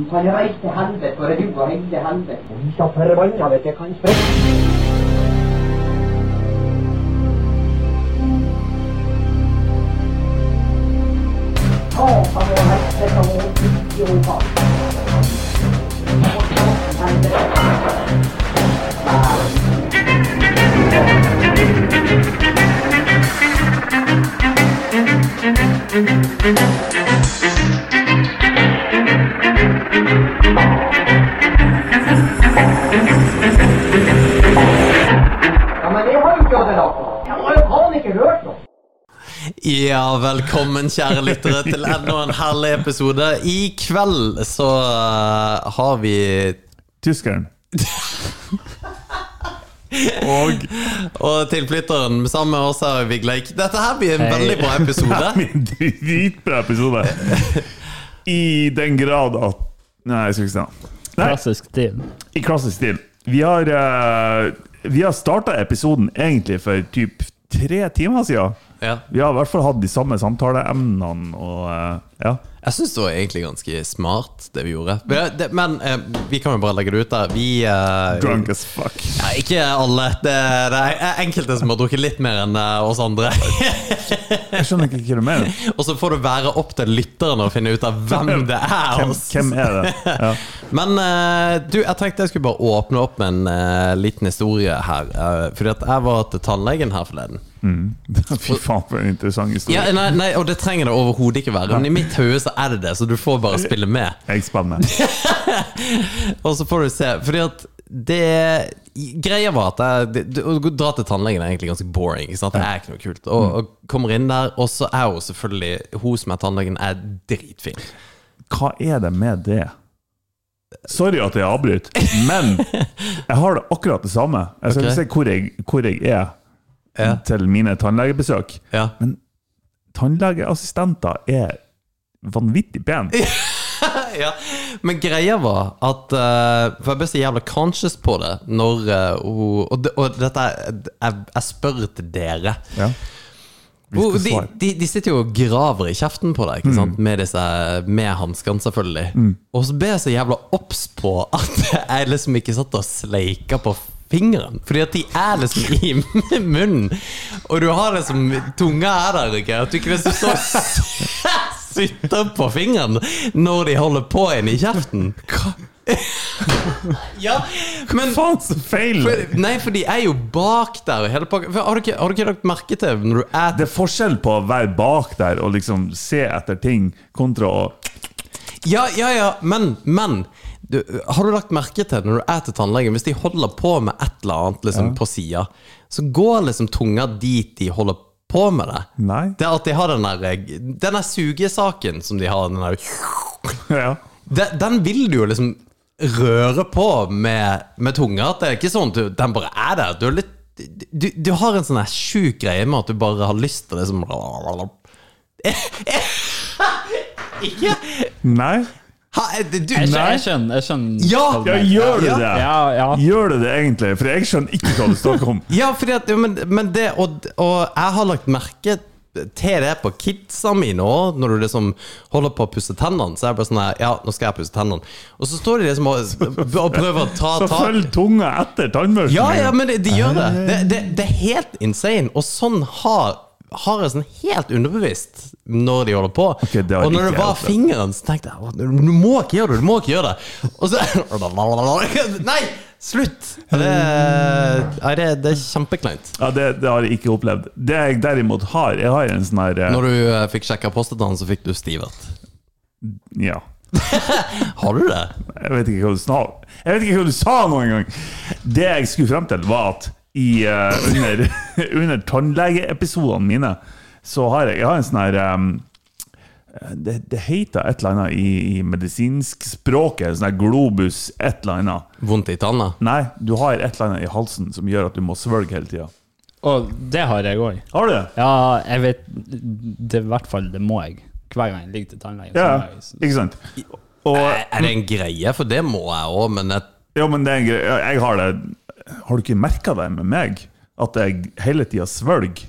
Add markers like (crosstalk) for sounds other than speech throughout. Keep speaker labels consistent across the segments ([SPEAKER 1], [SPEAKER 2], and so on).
[SPEAKER 1] Du kan reise til helvete, for du og hele helvete. Vi så forbanna vet jeg kan sprekke. Satan og helvete og idioter. Ja,
[SPEAKER 2] Ja, velkommen, kjære lyttere, til enda en herlig episode. I kveld så uh, har vi
[SPEAKER 3] Tyskeren. og
[SPEAKER 2] Og tilflytteren sammen med oss her, Vigleik. Dette her blir en veldig bra episode.
[SPEAKER 3] en dritbra episode. I den grad at Nei, jeg skal ikke si det. Nei,
[SPEAKER 4] Klassisk stil.
[SPEAKER 3] i klassisk stil. Vi har, uh, vi har starta episoden egentlig for typ tre timer siden.
[SPEAKER 2] Ja.
[SPEAKER 3] Vi har i hvert fall hatt de samme samtaleemnene og eh, ja.
[SPEAKER 2] Jeg syns det var egentlig ganske smart, det vi gjorde. Men, det, men eh, vi kan jo bare legge det ut der. Vi eh,
[SPEAKER 3] Drunk as fuck.
[SPEAKER 2] Ja, ikke alle. Det, det er enkelte som har drukket litt mer enn eh, oss andre.
[SPEAKER 3] Jeg skjønner ikke hva du mener. (laughs)
[SPEAKER 2] Og så får det være opp til lytterne å finne ut av hvem det er.
[SPEAKER 3] Hvem, hvem er det? Ja. (laughs)
[SPEAKER 2] Men eh, du, jeg tenkte jeg skulle bare åpne opp med en eh, liten historie her. eh, fordi at jeg var til tannlegen her forleden. (laughs)
[SPEAKER 3] Fy faen, for en interessant historie.
[SPEAKER 2] Ja, nei, nei, Og det trenger det overhodet ikke være. Men i mitt hode så er det det, så du får bare spille med. (laughs)
[SPEAKER 3] Jeg spiller med. (laughs)
[SPEAKER 2] Og så får du se. Fordi at det Greia var at jeg, det, det, å dra til tannlegen er egentlig ganske boring. Ikke sant? Det er ikke noe kult. Og, og kommer inn der, og så er hun selvfølgelig Hun som er tannlegen, er dritfin.
[SPEAKER 3] Hva er det med det? Sorry at jeg avbryter, men jeg har det akkurat det samme. Jeg skal okay. si hvor jeg, hvor jeg er
[SPEAKER 2] Ja.
[SPEAKER 3] til mine tannlegebesøk,
[SPEAKER 2] Ja.
[SPEAKER 3] men tannlegeassistenter er vanvittig pene. (laughs)
[SPEAKER 2] ja. Men greia var at uh, For jeg ble så jævla conscious på det når uh, og, og dette jeg, jeg spør til dere.
[SPEAKER 3] Ja. Oh,
[SPEAKER 2] De, de, de sitter jo og graver i kjeften på deg, sant? med, disse, med hanskene, selvfølgelig. Og så ble jeg så jævla obs på at (laughs) jeg liksom ikke satt og sleika på fingeren. Fordi at de er liksom i (laughs) munnen, og du har liksom Tunga er der, ikke? At du ikke liksom står sutter på fingeren når de holder på inni kjeften. Ja, men
[SPEAKER 3] Faen, så feil!
[SPEAKER 2] for, Nei, for de er jo bak der. Hele. Har, du ikke, har du ikke lagt merke til når du er
[SPEAKER 3] Det er forskjell på å være bak der og liksom se etter ting, kontra å
[SPEAKER 2] Ja, ja, ja, men, men du, Har du lagt merke til når du er til tannlegen Hvis de holder på med et eller annet liksom, på sida, så går liksom tunga dit de holder på med det.
[SPEAKER 3] Nei.
[SPEAKER 2] Det er at de har den der Den der sugesaken som de har, den der (laughs)
[SPEAKER 3] Ja.
[SPEAKER 2] den, den vil du jo liksom røre på med, med tunga. At det er ikke sånn at den bare er der. Du, er litt, du, du har en sånn sjuk greie med at du bare har lyst til det som Ikke (laughs)
[SPEAKER 3] Nei?
[SPEAKER 2] Ha, du,
[SPEAKER 4] Jeg skjønner. Jeg skjønner, jeg skjønner
[SPEAKER 2] Ja!
[SPEAKER 3] Ja, gjør du det?
[SPEAKER 4] Ja, ja.
[SPEAKER 3] Gjør du det egentlig? For jeg skjønner ikke hva du snakker om. (laughs)
[SPEAKER 2] Ja, fordi at, jo, men, men det og, og jeg har lagt merke til det på kidsa mine òg, når du liksom holder på å pusse tennene. Så er jeg bare sånn her, Ja, nå skal jeg pusse tennene. Og så står de liksom og, og prøver å ta (laughs)
[SPEAKER 3] Så følg tunga etter tannbørsten.
[SPEAKER 2] Ja, ja, men de, de gjør det. Det, det. det er helt insane. Og sånn har, har jeg sånn helt underbevisst når de holder på.
[SPEAKER 3] Okay,
[SPEAKER 2] og når det var fingeren, så tenkte jeg «Å, du må ikke gjøre det. Du må ikke gjøre det. Og så (laughs) Nei! Slutt! Det, nei, det, det er kjempekleint.
[SPEAKER 3] Ja, det, det har jeg ikke opplevd. Det jeg derimot har Jeg har en sånn her eh,
[SPEAKER 2] Når du eh, fikk sjekka prostataen, så fikk du stivert.
[SPEAKER 3] Ja. (laughs)
[SPEAKER 2] Har du det?
[SPEAKER 3] Jeg vet ikke hva du sa Jeg vet ikke hva du sa noen gang! Det jeg skulle frem til, var at i, uh, under, (laughs) under tannlegeepisodene mine, så har jeg, jeg har en sånn her um, det, det heter et eller annet i, i medisinsk språket, sånn her globus et eller annet.
[SPEAKER 2] Vondt i tanna?
[SPEAKER 3] Nei, du har et eller annet i halsen som gjør at du må svelge hele tida.
[SPEAKER 4] Og det har jeg òg.
[SPEAKER 3] Har du det?
[SPEAKER 4] Ja, jeg vet Det i hvert fall det må jeg. Hver gang jeg ligger til tannlegen.
[SPEAKER 3] Ja,
[SPEAKER 4] jeg-
[SPEAKER 3] ikke sant? Og,
[SPEAKER 2] Er er det en greie? For det må jeg òg, men jeg,
[SPEAKER 3] ja, men det er en greie. jeg har det Har du ikke merka det med meg? At jeg hele tida svelger?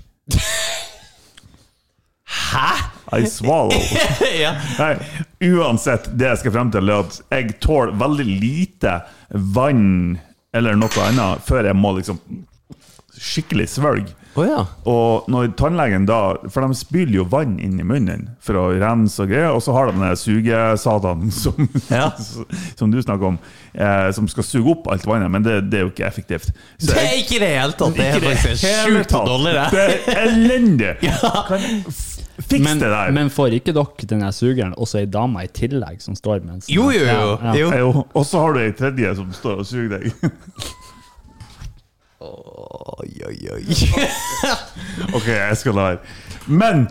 [SPEAKER 2] Hæ?!
[SPEAKER 3] I swallow. (laughs)
[SPEAKER 2] ja.
[SPEAKER 3] Nei, uansett, det jeg skal frem til, er at jeg tåler veldig lite vann eller noe annet før jeg må liksom skikkelig svelge.
[SPEAKER 2] Å ja.
[SPEAKER 3] Og når tannlegen da For de spyler jo vann inn i munnen for å rense og greier, og så har de den sugesatanen (laughs) som,
[SPEAKER 2] Ja. (laughs)
[SPEAKER 3] som du snakker om, eh, som skal suge opp alt vannet, men det, det er jo ikke effektivt. Så
[SPEAKER 2] Det
[SPEAKER 3] jeg-
[SPEAKER 2] er ikke det i det hele tatt. Det er faktisk sjukt dårlig, det.
[SPEAKER 3] Det er elendig! (laughs) ja. Fiks
[SPEAKER 4] Men,
[SPEAKER 3] det der!
[SPEAKER 4] men får ikke dere den sugeren og så ei dame i tillegg som står mens
[SPEAKER 2] Jo, jo, jo.
[SPEAKER 4] Ja.
[SPEAKER 2] Jo,
[SPEAKER 3] og så har du ei tredje som står og suger deg.
[SPEAKER 2] Oi, oi, oi.
[SPEAKER 3] Ok, jeg skal la være. Men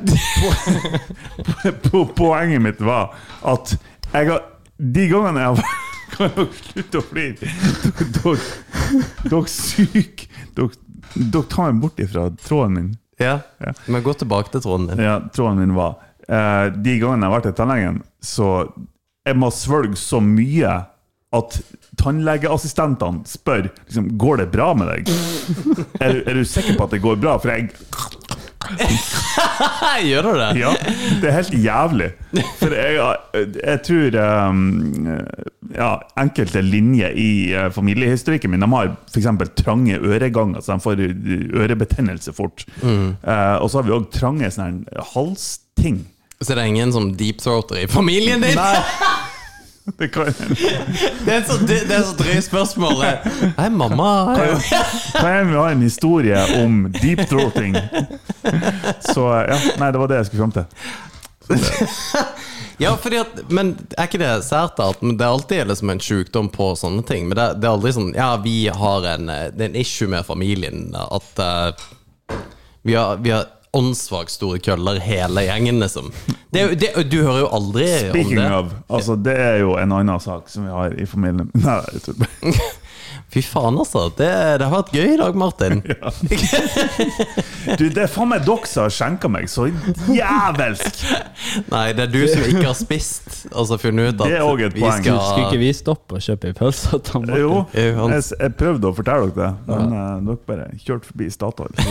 [SPEAKER 3] po po poenget mitt var at jeg har De gangene jeg har Kan dere slutte å flire? Dere, syke syk Dere, dere tar meg bort ifra tråden min.
[SPEAKER 2] Ja.
[SPEAKER 3] Ja.
[SPEAKER 2] Men gå tilbake til tråden din.
[SPEAKER 3] Ja, tråden min var uh, De gangene jeg har vært i tannlegen, så jeg må svelge så mye at tannlegeassistentene spør liksom, Går det bra med deg. Er, du- er du sikker på at det går bra? For jeg (laughs)
[SPEAKER 2] Gjør du det?
[SPEAKER 3] Ja, det er helt jævlig. For jeg, jeg tror um, ja, enkelte linjer i uh, familiehistorikken min De har f.eks. trange øreganger, så de får ørebetennelse fort. Eh, og så har vi òg trange sånne halsting.
[SPEAKER 2] Så det er ingen som deep throater i familien din?
[SPEAKER 3] Nei! (laughs) (laughs) Det
[SPEAKER 2] Det er så, det, er så drøy spørsmål. Nei, mamma er
[SPEAKER 3] kan jeg ha en historie om deep throating? Så ja, nei, det var det jeg skulle fram til. (laughs)
[SPEAKER 2] Ja, fordi at, men er ikke det sært at det er alltid liksom en sykdom på sånne ting? Men det, det er aldri sånn Ja, vi har en, eh, det er en issue med familien. At uh, vi har, vi har åndssvakt store køller, hele gjengen, liksom. Det, det, du hører jo aldri
[SPEAKER 3] Speaking
[SPEAKER 2] om det.
[SPEAKER 3] of, altså det er jo en annen sak som vi har i familien. (laughs) Nei, jeg bare
[SPEAKER 2] Fy faen, altså. Det, det har vært gøy i dag, Martin. (laughs)
[SPEAKER 3] Du, det er faen meg dere som har skjenka meg så jævelsk!
[SPEAKER 2] Nei, det er du som ikke har spist, og så funnet ut at
[SPEAKER 3] Det er også et
[SPEAKER 2] vi
[SPEAKER 3] poeng.
[SPEAKER 2] skal
[SPEAKER 4] Skulle ikke vi stoppe og kjøpe ei pølse til Martin?
[SPEAKER 3] Jo, jeg, jeg prøvde å fortelle dere det, men ja. dere bare kjørte forbi Statoil. (laughs)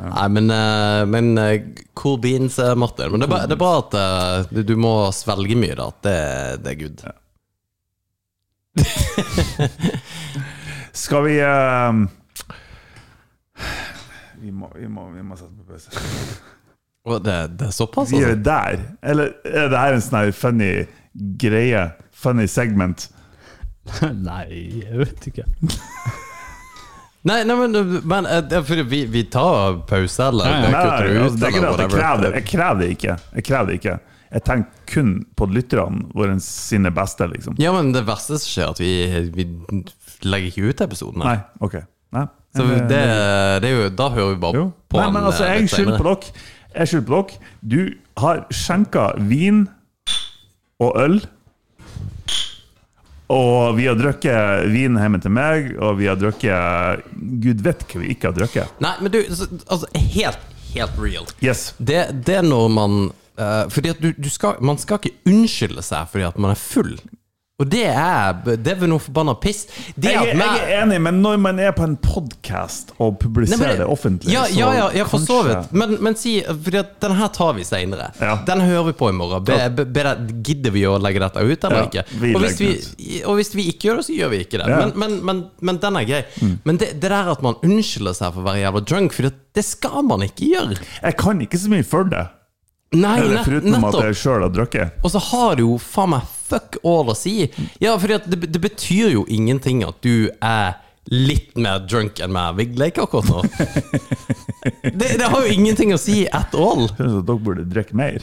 [SPEAKER 2] Nei, men, eh, men eh, cool beans, eh, Martin. Men det er, bra, det er bra at eh, du, du må svelge mye, da. Det, det er good. (laughs)
[SPEAKER 3] Skal vi um, vi, må, vi, må, vi må sette på pause.
[SPEAKER 2] Det, det er såpass,
[SPEAKER 3] Vi er
[SPEAKER 2] altså?
[SPEAKER 3] der. Eller er det her en sånn funny greie? Funny segment? (laughs)
[SPEAKER 4] Nei, jeg vet ikke. (laughs)
[SPEAKER 2] Nei, nei, men, men eh, vi, vi tar pause, eller
[SPEAKER 4] Nei,
[SPEAKER 3] Nei,
[SPEAKER 2] nei du
[SPEAKER 3] altså,
[SPEAKER 2] ut,
[SPEAKER 3] det er ikke det at jeg krever det. Jeg krever det ikke. Jeg krever det ikke. Jeg tenker kun på lytterne våre sine beste, liksom.
[SPEAKER 2] Ja, men det verste som skjer, er at vi, vi legger ikke ut episoden.
[SPEAKER 3] Nei, ok. Nei.
[SPEAKER 2] Så det,
[SPEAKER 3] eh,
[SPEAKER 2] det er jo, da hører vi bare
[SPEAKER 3] Jo.
[SPEAKER 2] på
[SPEAKER 3] Nei, men altså,
[SPEAKER 2] eh,
[SPEAKER 3] jeg skylder på dere. Jeg skylder på dere. Du har skjenka vin og øl. Og vi har drukket vin hjemme til meg, og vi har drukket Gud vet hva vi ikke har drukket.
[SPEAKER 2] Nei, men du, altså, helt, helt real.
[SPEAKER 3] Yes.
[SPEAKER 2] Det, det er når man eh, Fordi at du, du skal, Man skal ikke unnskylde seg fordi at man er full. Og det er Det er noe forbanna piss. Det
[SPEAKER 3] Jeg, jeg er enig, men når man er på en podkast og publiserer
[SPEAKER 2] nei,
[SPEAKER 3] det offentlig,
[SPEAKER 2] Ja, ja, ja, ja for så
[SPEAKER 3] kanskje-
[SPEAKER 2] vidt. Men, men si at den her tar vi seinere.
[SPEAKER 3] Ja.
[SPEAKER 2] Den hører vi på i morgen. Be, be, be, gidder vi å legge dette ut, eller
[SPEAKER 3] Ja,
[SPEAKER 2] ikke? og, hvis vi, og hvis vi ikke gjør det, så gjør vi ikke det.
[SPEAKER 3] Mm.
[SPEAKER 2] Men, men, men, men den er grei. Men det, det der at man unnskylder seg for å være jævla drunk, for det skal man ikke gjøre.
[SPEAKER 3] Jeg kan ikke så mye for det,
[SPEAKER 2] Nei,
[SPEAKER 3] eller
[SPEAKER 2] nett,
[SPEAKER 3] foruten at jeg sjøl har drukket.
[SPEAKER 2] Og så har det jo faen meg fuck all å si. Ja, for det, det betyr jo ingenting at du er litt mer drunk enn meg, Vigleik, akkurat nå. (laughs) Det, det har jo ingenting å si at all.
[SPEAKER 3] Jeg synes at dere burde drikke mer.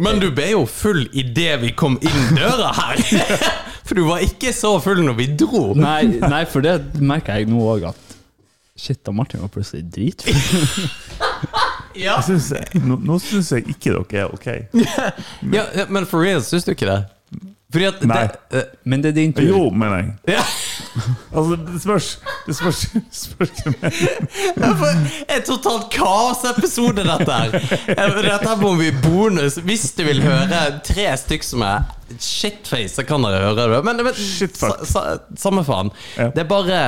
[SPEAKER 2] Men du ble jo full idet vi kom inn døra her. (laughs) For du var ikke så full når vi dro.
[SPEAKER 4] Nei, nei, for det merker jeg nå òg, at shit, da Martin var plutselig dritfull. (laughs)
[SPEAKER 2] Ja,
[SPEAKER 3] Jeg synes, nå nå syns jeg ikke dere er ok. (laughs)
[SPEAKER 2] ja Men for real, syns du ikke det? Fordi at
[SPEAKER 3] Nei.
[SPEAKER 2] det, eh,
[SPEAKER 4] Men det er din tur.
[SPEAKER 3] Jo, mener jeg.
[SPEAKER 2] ja. (laughs)
[SPEAKER 3] Altså, det spørs Det spørs, spørs (laughs)
[SPEAKER 2] Ja, for En totalt kaosepisode, dette her. Eh, Dette må vi bonus. Hvis du vil høre tre stykk som er shitface, så kan dere høre det. Men, men sa, sa, samme faen.
[SPEAKER 3] Ja.
[SPEAKER 2] Det er bare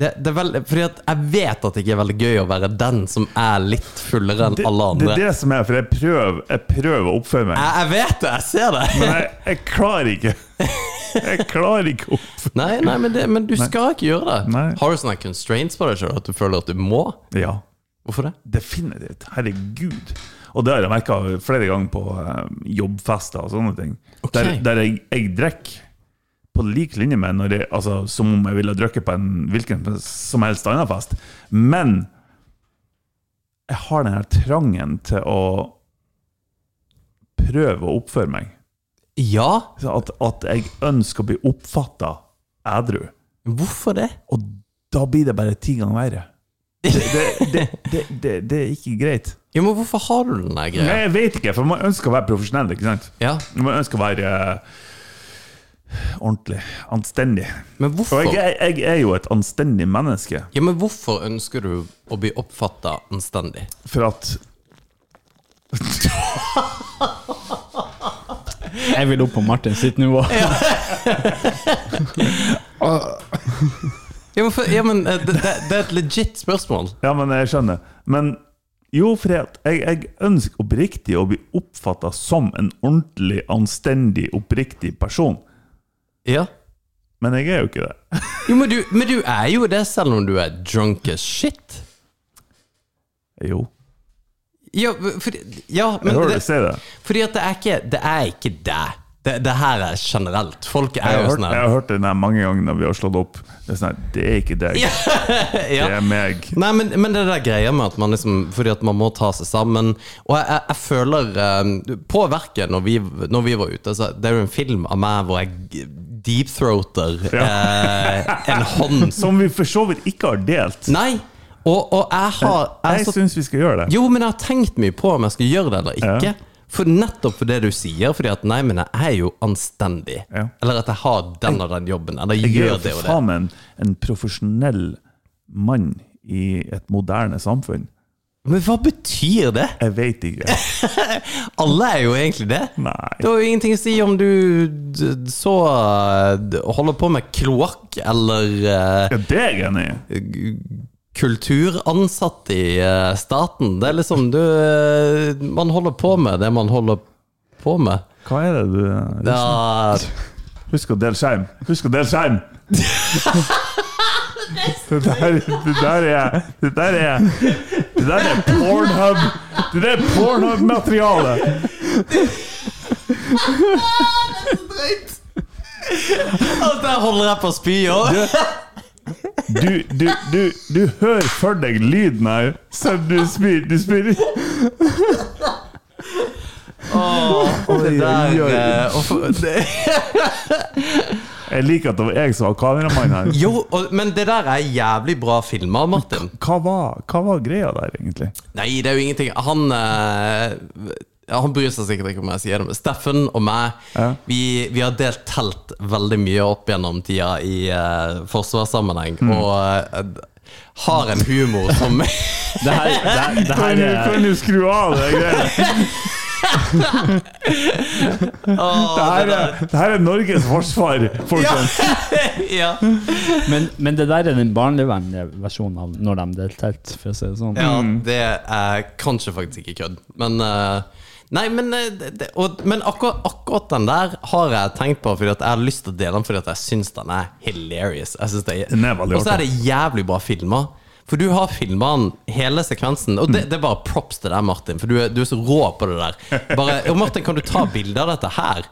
[SPEAKER 2] det, det veldig, fordi at Jeg vet at det ikke er veldig gøy å være den som er litt fullere enn
[SPEAKER 3] det,
[SPEAKER 2] alle
[SPEAKER 3] det
[SPEAKER 2] andre.
[SPEAKER 3] er det som er, for jeg prøver, jeg prøver å oppføre meg.
[SPEAKER 2] Jeg, jeg vet det, jeg ser det.
[SPEAKER 3] Men jeg, jeg klarer ikke. Jeg klarer ikke å oppføre
[SPEAKER 2] Nei, nei, men, det, men du skal ikke gjøre det.
[SPEAKER 3] Nei.
[SPEAKER 2] Har du sånne constraints på deg sjøl at du føler at du må?
[SPEAKER 3] Ja,
[SPEAKER 2] Hvorfor det?
[SPEAKER 3] definitivt. Herregud. Og det har jeg merka flere ganger på eh, jobbfester og sånne ting.
[SPEAKER 2] Okay.
[SPEAKER 3] Der, der jeg, jeg drikker på lik linje med når jeg, altså, som om jeg ville drukket på en hvilken som helst annen fest. Men jeg har den her trangen til å prøve å oppføre meg.
[SPEAKER 2] Ja.
[SPEAKER 3] At, at jeg ønsker å bli oppfatta edru.
[SPEAKER 2] Hvorfor det?
[SPEAKER 3] Og da blir det bare ti ganger verre. Det, det, det, det, er ikke greit.
[SPEAKER 2] Ja, men hvorfor har du den greia?
[SPEAKER 3] jeg vet ikke, for man ønsker å være profesjonell. ikke sant?
[SPEAKER 2] Ja,
[SPEAKER 3] Man ønsker å være eh, ordentlig, anstendig.
[SPEAKER 2] hvorfor?
[SPEAKER 3] jeg, er- jeg er jo et anstendig menneske.
[SPEAKER 2] Ja, men hvorfor ønsker du å bli oppfatta anstendig?
[SPEAKER 3] For at (laughs)
[SPEAKER 4] Jeg vil opp på Martin sitt nivå. (laughs)
[SPEAKER 2] Ja, men, for, ja, men eh, det, det, det er et legit spørsmål.
[SPEAKER 3] Ja, men jeg skjønner. Men jo, for jeg, jeg ønsker oppriktig å bli oppfatta som en ordentlig, anstendig, oppriktig person.
[SPEAKER 2] Ja.
[SPEAKER 3] Men jeg er jo ikke det.
[SPEAKER 2] Jo, men du, men du er jo det selv om du er drunk as shit.
[SPEAKER 3] Jo,
[SPEAKER 2] Ja, for, ja men det,
[SPEAKER 3] det.
[SPEAKER 2] fordi at det er ikke det. Er ikke det. Det, det her er generelt. Folk er jo sånn
[SPEAKER 3] jeg har hørt den mange ganger når vi har slått opp. Det er sånn her, det er ikke deg, (laughs)
[SPEAKER 2] ja.
[SPEAKER 3] det er meg.
[SPEAKER 2] Nei, men, men det der greia med at man liksom Fordi at man må ta seg sammen. Og jeg, jeg, jeg føler eh, På verket, når vi, når vi var ute så Det er jo en film av meg hvor jeg deepthroater eh, en hånd (laughs)
[SPEAKER 3] Som vi for så vidt ikke har delt.
[SPEAKER 2] Nei! Og, og jeg har jeg,
[SPEAKER 3] Jeg syns vi skal gjøre det.
[SPEAKER 2] Jo, men jeg har tenkt mye på om jeg skal gjøre det eller ikke.
[SPEAKER 3] Ja.
[SPEAKER 2] For nettopp for det du sier, fordi at nei, men jeg er jo anstendig.
[SPEAKER 3] Ja.
[SPEAKER 2] Eller at jeg har den og den jobben. Eller
[SPEAKER 3] Jeg er
[SPEAKER 2] gjør
[SPEAKER 3] jo
[SPEAKER 2] det og det.
[SPEAKER 3] faen meg en, en profesjonell mann i et moderne samfunn.
[SPEAKER 2] Men hva betyr det?
[SPEAKER 3] Jeg veit ikke. (laughs)
[SPEAKER 2] Alle er jo egentlig det.
[SPEAKER 3] Nei.
[SPEAKER 2] Det har jo ingenting å si om du så holder på med kloakk eller eh,
[SPEAKER 3] Ja, det er jeg enig i.
[SPEAKER 2] kulturansatt i eh, staten. Det er liksom du eh, Man holder på med det man holder på med.
[SPEAKER 3] Hva er det du
[SPEAKER 2] Ja,
[SPEAKER 3] Husk å dele skjerm! Husk å dele skjerm! (laughs) Det der, det der er Det der er Det der er Pornhub Det der er Pornhub-materiale!
[SPEAKER 2] Og der holder jeg på å spy òg.
[SPEAKER 3] Du, du, du, du hører for deg lyden her, selv du spyr. Du spyr.
[SPEAKER 2] Det der
[SPEAKER 3] oi, oi.
[SPEAKER 2] eh, og for, (laughs) det,
[SPEAKER 3] Jeg liker at det var jeg som var kameramann her.
[SPEAKER 2] Jo, og, men det der er jævlig bra filma, Martin.
[SPEAKER 3] Hva var, hva var greia der, egentlig?
[SPEAKER 2] Nei, det er jo ingenting. Han eh, Han bryr seg sikkert ikke om jeg sier det, men Steffen og meg
[SPEAKER 3] Ja.
[SPEAKER 2] vi, vi har delt telt veldig mye opp gjennom tida i uh, forsvarssammenheng,
[SPEAKER 3] Mm.
[SPEAKER 2] og eh, har en humor som
[SPEAKER 4] Det her, det, det her er
[SPEAKER 3] kan du skru av det greiene? (laughs)
[SPEAKER 2] Åh,
[SPEAKER 3] Det her er, det her er Norges forsvar, folkens. (laughs)
[SPEAKER 2] ja.
[SPEAKER 4] men, men det der er den barnevennlige versjonen av når de deler telt, for å si det sånn.
[SPEAKER 2] ja, det er kanskje faktisk ikke kødd, men uh, Nei, men, eh, det, og, men akkurat, akkurat den der har jeg tenkt på fordi at jeg har lyst til å dele den fordi at jeg syns den er hilarious. Jeg synes det er,
[SPEAKER 3] Den veldig
[SPEAKER 2] og så er det jævlig bra filma. For du har filma den hele sekvensen, og det, det er bare props til deg, Martin. For du er, du er så rå på det der. Bare, og Martin, kan du ta bilde av dette her?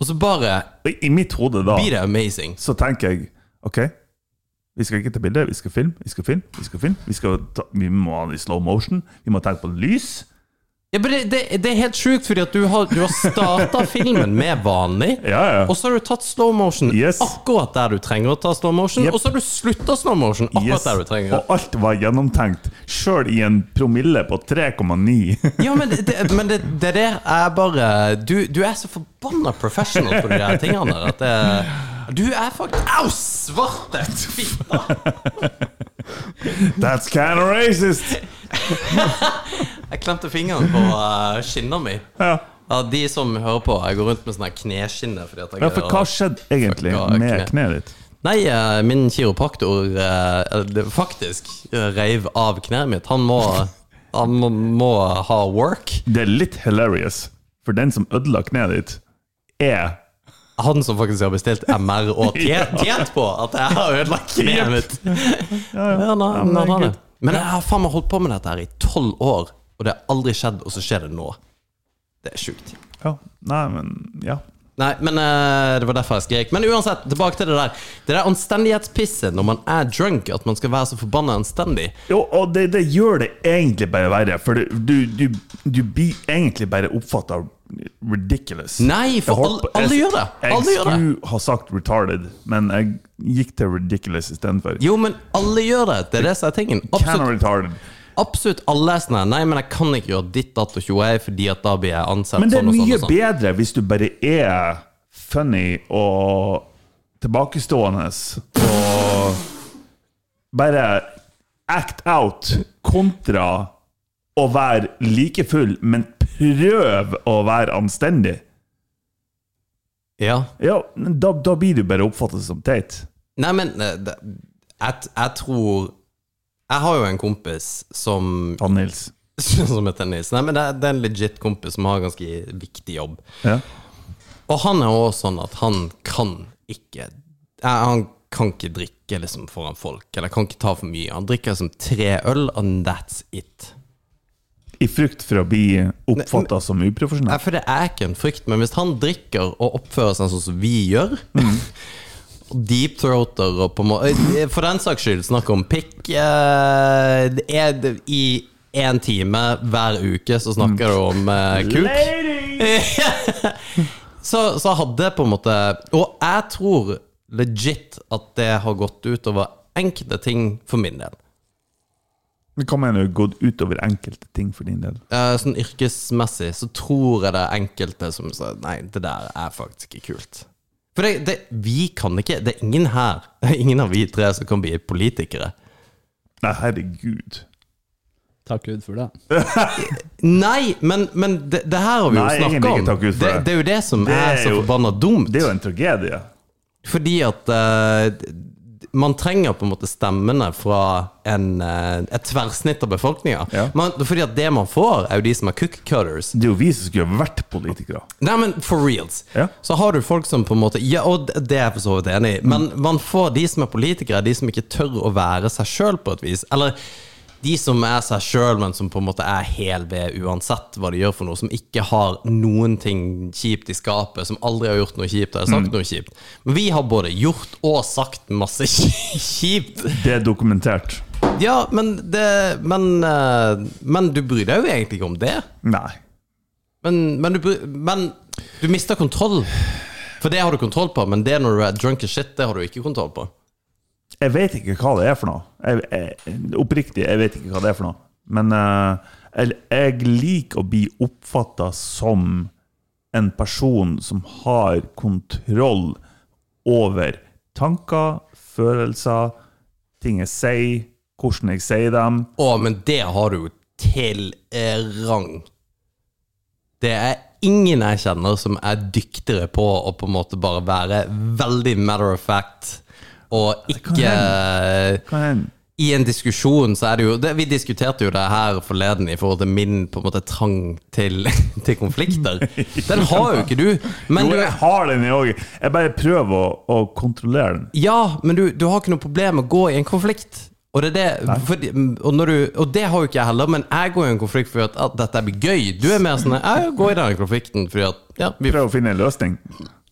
[SPEAKER 2] Og så bare
[SPEAKER 3] I mitt hode da
[SPEAKER 2] blir det amazing.
[SPEAKER 3] så tenker jeg OK, vi skal ikke ta bilde, vi skal filme, vi skal filme, vi skal filme. Vi, skal ta, vi må ha det i slow motion, vi må tenke på lys.
[SPEAKER 2] Ja, men det, det, det er helt sjukt, fordi at du har, du har starta (laughs) filmen med vanlig,
[SPEAKER 3] Ja, ja.
[SPEAKER 2] og så har du tatt slow motion
[SPEAKER 3] Yes.
[SPEAKER 2] akkurat der du trenger å ta slow motion,
[SPEAKER 3] Yep.
[SPEAKER 2] og så har du slutta slow motion akkurat
[SPEAKER 3] Yes.
[SPEAKER 2] der du trenger.
[SPEAKER 3] Og alt var gjennomtenkt, sjøl i en promille på 3,9. (laughs)
[SPEAKER 2] Ja, men det, men det, det der er bare Du, du er så forbanna professional på de der tingene der at det Du er faktisk Au, svarte fitta! (laughs)
[SPEAKER 3] That's kind of racist! (laughs)
[SPEAKER 2] Jeg klemte fingeren på uh, skinna mi.
[SPEAKER 3] Ja.
[SPEAKER 2] Ja, de som hører på, jeg går rundt med sånne her kneskinner. Fordi at jeg
[SPEAKER 3] ja, for hva skjedde egentlig med
[SPEAKER 2] kne.
[SPEAKER 3] kneet ditt?
[SPEAKER 2] Nei, eh, min kiropraktor eh, faktisk eh, reiv av kneet mitt. Han må, han må, må ha work.
[SPEAKER 3] Det er litt hilarious, for den som ødela kneet ditt, er
[SPEAKER 2] Han som faktisk har bestilt MR og (laughs) tjent, på at jeg har ødelagt kneet mitt. Ja, nei, det.
[SPEAKER 3] Gud.
[SPEAKER 2] men jeg har faen meg holdt på med dette her i tolv år, og det har aldri skjedd, og så skjer det nå. Det er sjukt.
[SPEAKER 3] Ja, nei, men ja.
[SPEAKER 2] Nei, men uh, det var derfor jeg skrek. Men uansett, tilbake til det der. Det der anstendighetspisset når man er drunk, at man skal være så forbanna anstendig.
[SPEAKER 3] Jo, og det, det gjør det egentlig bare verre, for du, du, du, du blir egentlig bare oppfatta ridiculous.
[SPEAKER 2] Nei, for alle, alle gjør det!
[SPEAKER 3] Jeg
[SPEAKER 2] gjør
[SPEAKER 3] skulle det. ha sagt retarded, men jeg gikk til ridiculous istedenfor.
[SPEAKER 2] Jo, men alle gjør det. Det er det som er tingen. Absolutt,
[SPEAKER 3] retarded.
[SPEAKER 2] absolutt alle er sånn her, Nei, men jeg kan ikke gjøre ditt, datt og tjoei, fordi at da blir jeg ansett
[SPEAKER 3] Men det er
[SPEAKER 2] sånn og sånn.
[SPEAKER 3] mye
[SPEAKER 2] og sånn.
[SPEAKER 3] bedre hvis du bare er funny og tilbakestående og bare act out kontra å være like full, men prøv å være anstendig.
[SPEAKER 2] Ja.
[SPEAKER 3] Ja, da, da blir du bare oppfattet som teit.
[SPEAKER 2] Nei, men eh, jeg, jeg tror Jeg har jo en kompis som
[SPEAKER 3] Han Nils. (laughs)
[SPEAKER 2] Som heter Nils. Nei, men det, det er en legit kompis som har en ganske viktig jobb.
[SPEAKER 3] Ja.
[SPEAKER 2] Og han er også sånn at han kan ikke eh, Han kan ikke drikke liksom foran folk, eller kan ikke ta for mye. Han drikker liksom tre øl, and that's it.
[SPEAKER 3] I frykt for å bli oppfatta som
[SPEAKER 2] Nei, for det er ikke en frykt, men hvis han drikker og oppfører seg sånn som vi gjør (laughs) Deep throater og på For den saks skyld snakk om pikk eh, det, I én time hver uke så snakker du om eh, kuk. (laughs) så, så hadde på en måte Og jeg tror legit at det har gått utover enkelte ting for min del.
[SPEAKER 3] Det Hva mener du gått utover enkelte ting for din del.
[SPEAKER 2] Eh, sånn yrkesmessig så tror jeg det er enkelte som sier Nei, det der er faktisk ikke kult. For det, det, vi kan ikke Det er ingen her, (laughs) ingen av vi tre som kan bli politikere.
[SPEAKER 3] Nei, herregud.
[SPEAKER 4] Takk Gud for det. (laughs)
[SPEAKER 2] Nei, men, men det, det her har vi
[SPEAKER 3] Nei,
[SPEAKER 2] jo snakka om.
[SPEAKER 3] ikke takk Gud for
[SPEAKER 2] Det,
[SPEAKER 3] det.
[SPEAKER 2] det er jo det som
[SPEAKER 3] Det
[SPEAKER 2] er
[SPEAKER 3] er
[SPEAKER 2] så forbanna dumt.
[SPEAKER 3] Det er jo en tragedie.
[SPEAKER 2] Fordi at eh, man trenger på en måte stemmene fra en, eh, et tverrsnitt av befolkninga.
[SPEAKER 3] Ja.
[SPEAKER 2] Man- Fordi at det man får, er jo de som er cook cutters.
[SPEAKER 3] Det er jo vi som skulle vært politikere.
[SPEAKER 2] Nei, men for reals.
[SPEAKER 3] Ja.
[SPEAKER 2] Så har du folk som på en måte Ja, og det er jeg for så vidt enig i, men man får de som er politikere, de som ikke tør å være seg sjøl på et vis. Eller de som er seg sjøl, men som på en måte er hel ved uansett hva de gjør for noe. Som ikke har noen ting kjipt i skapet, som aldri har gjort noe kjipt eller sagt noe kjipt. Men vi har både gjort og sagt masse (laughs) kjipt.
[SPEAKER 3] Det er dokumentert.
[SPEAKER 2] Ja, men det Men, eh, men du bryr deg jo egentlig ikke om det.
[SPEAKER 3] Nei.
[SPEAKER 2] Men, men, du, men du mister kontroll. For det har du kontroll på, men det når du er drunk as shit, det har du ikke kontroll på.
[SPEAKER 3] Jeg vet ikke hva det er for noe. Jeg, jeg, oppriktig, jeg vet ikke hva det er for noe. Men uh, jeg, jeg liker å bli oppfatta som en person som har kontroll over tanker, følelser, ting jeg sier, hvordan jeg sier dem.
[SPEAKER 2] Å, men det har du til eh, rang. Det er ingen jeg kjenner som er dyktigere på å på en måte bare være veldig matter of fact, og ikke
[SPEAKER 3] er?
[SPEAKER 2] I en diskusjon så er det jo det, Vi diskuterte jo det her forleden i forhold til min på en måte trang til, (laughs) til konflikter. Den har jo ikke du. Men
[SPEAKER 3] Jo, jeg har den òg. Jeg bare prøver å, å kontrollere den.
[SPEAKER 2] Ja, men du, du har ikke noe problem med å gå i en konflikt. Og det, det, for, og, du, og det har jo ikke jeg heller, men jeg går i en konflikt fordi at, at dette blir gøy. Du er mer sånn Jeg går i den konflikten fordi at ja, vi,
[SPEAKER 3] Prøver å finne en løsning.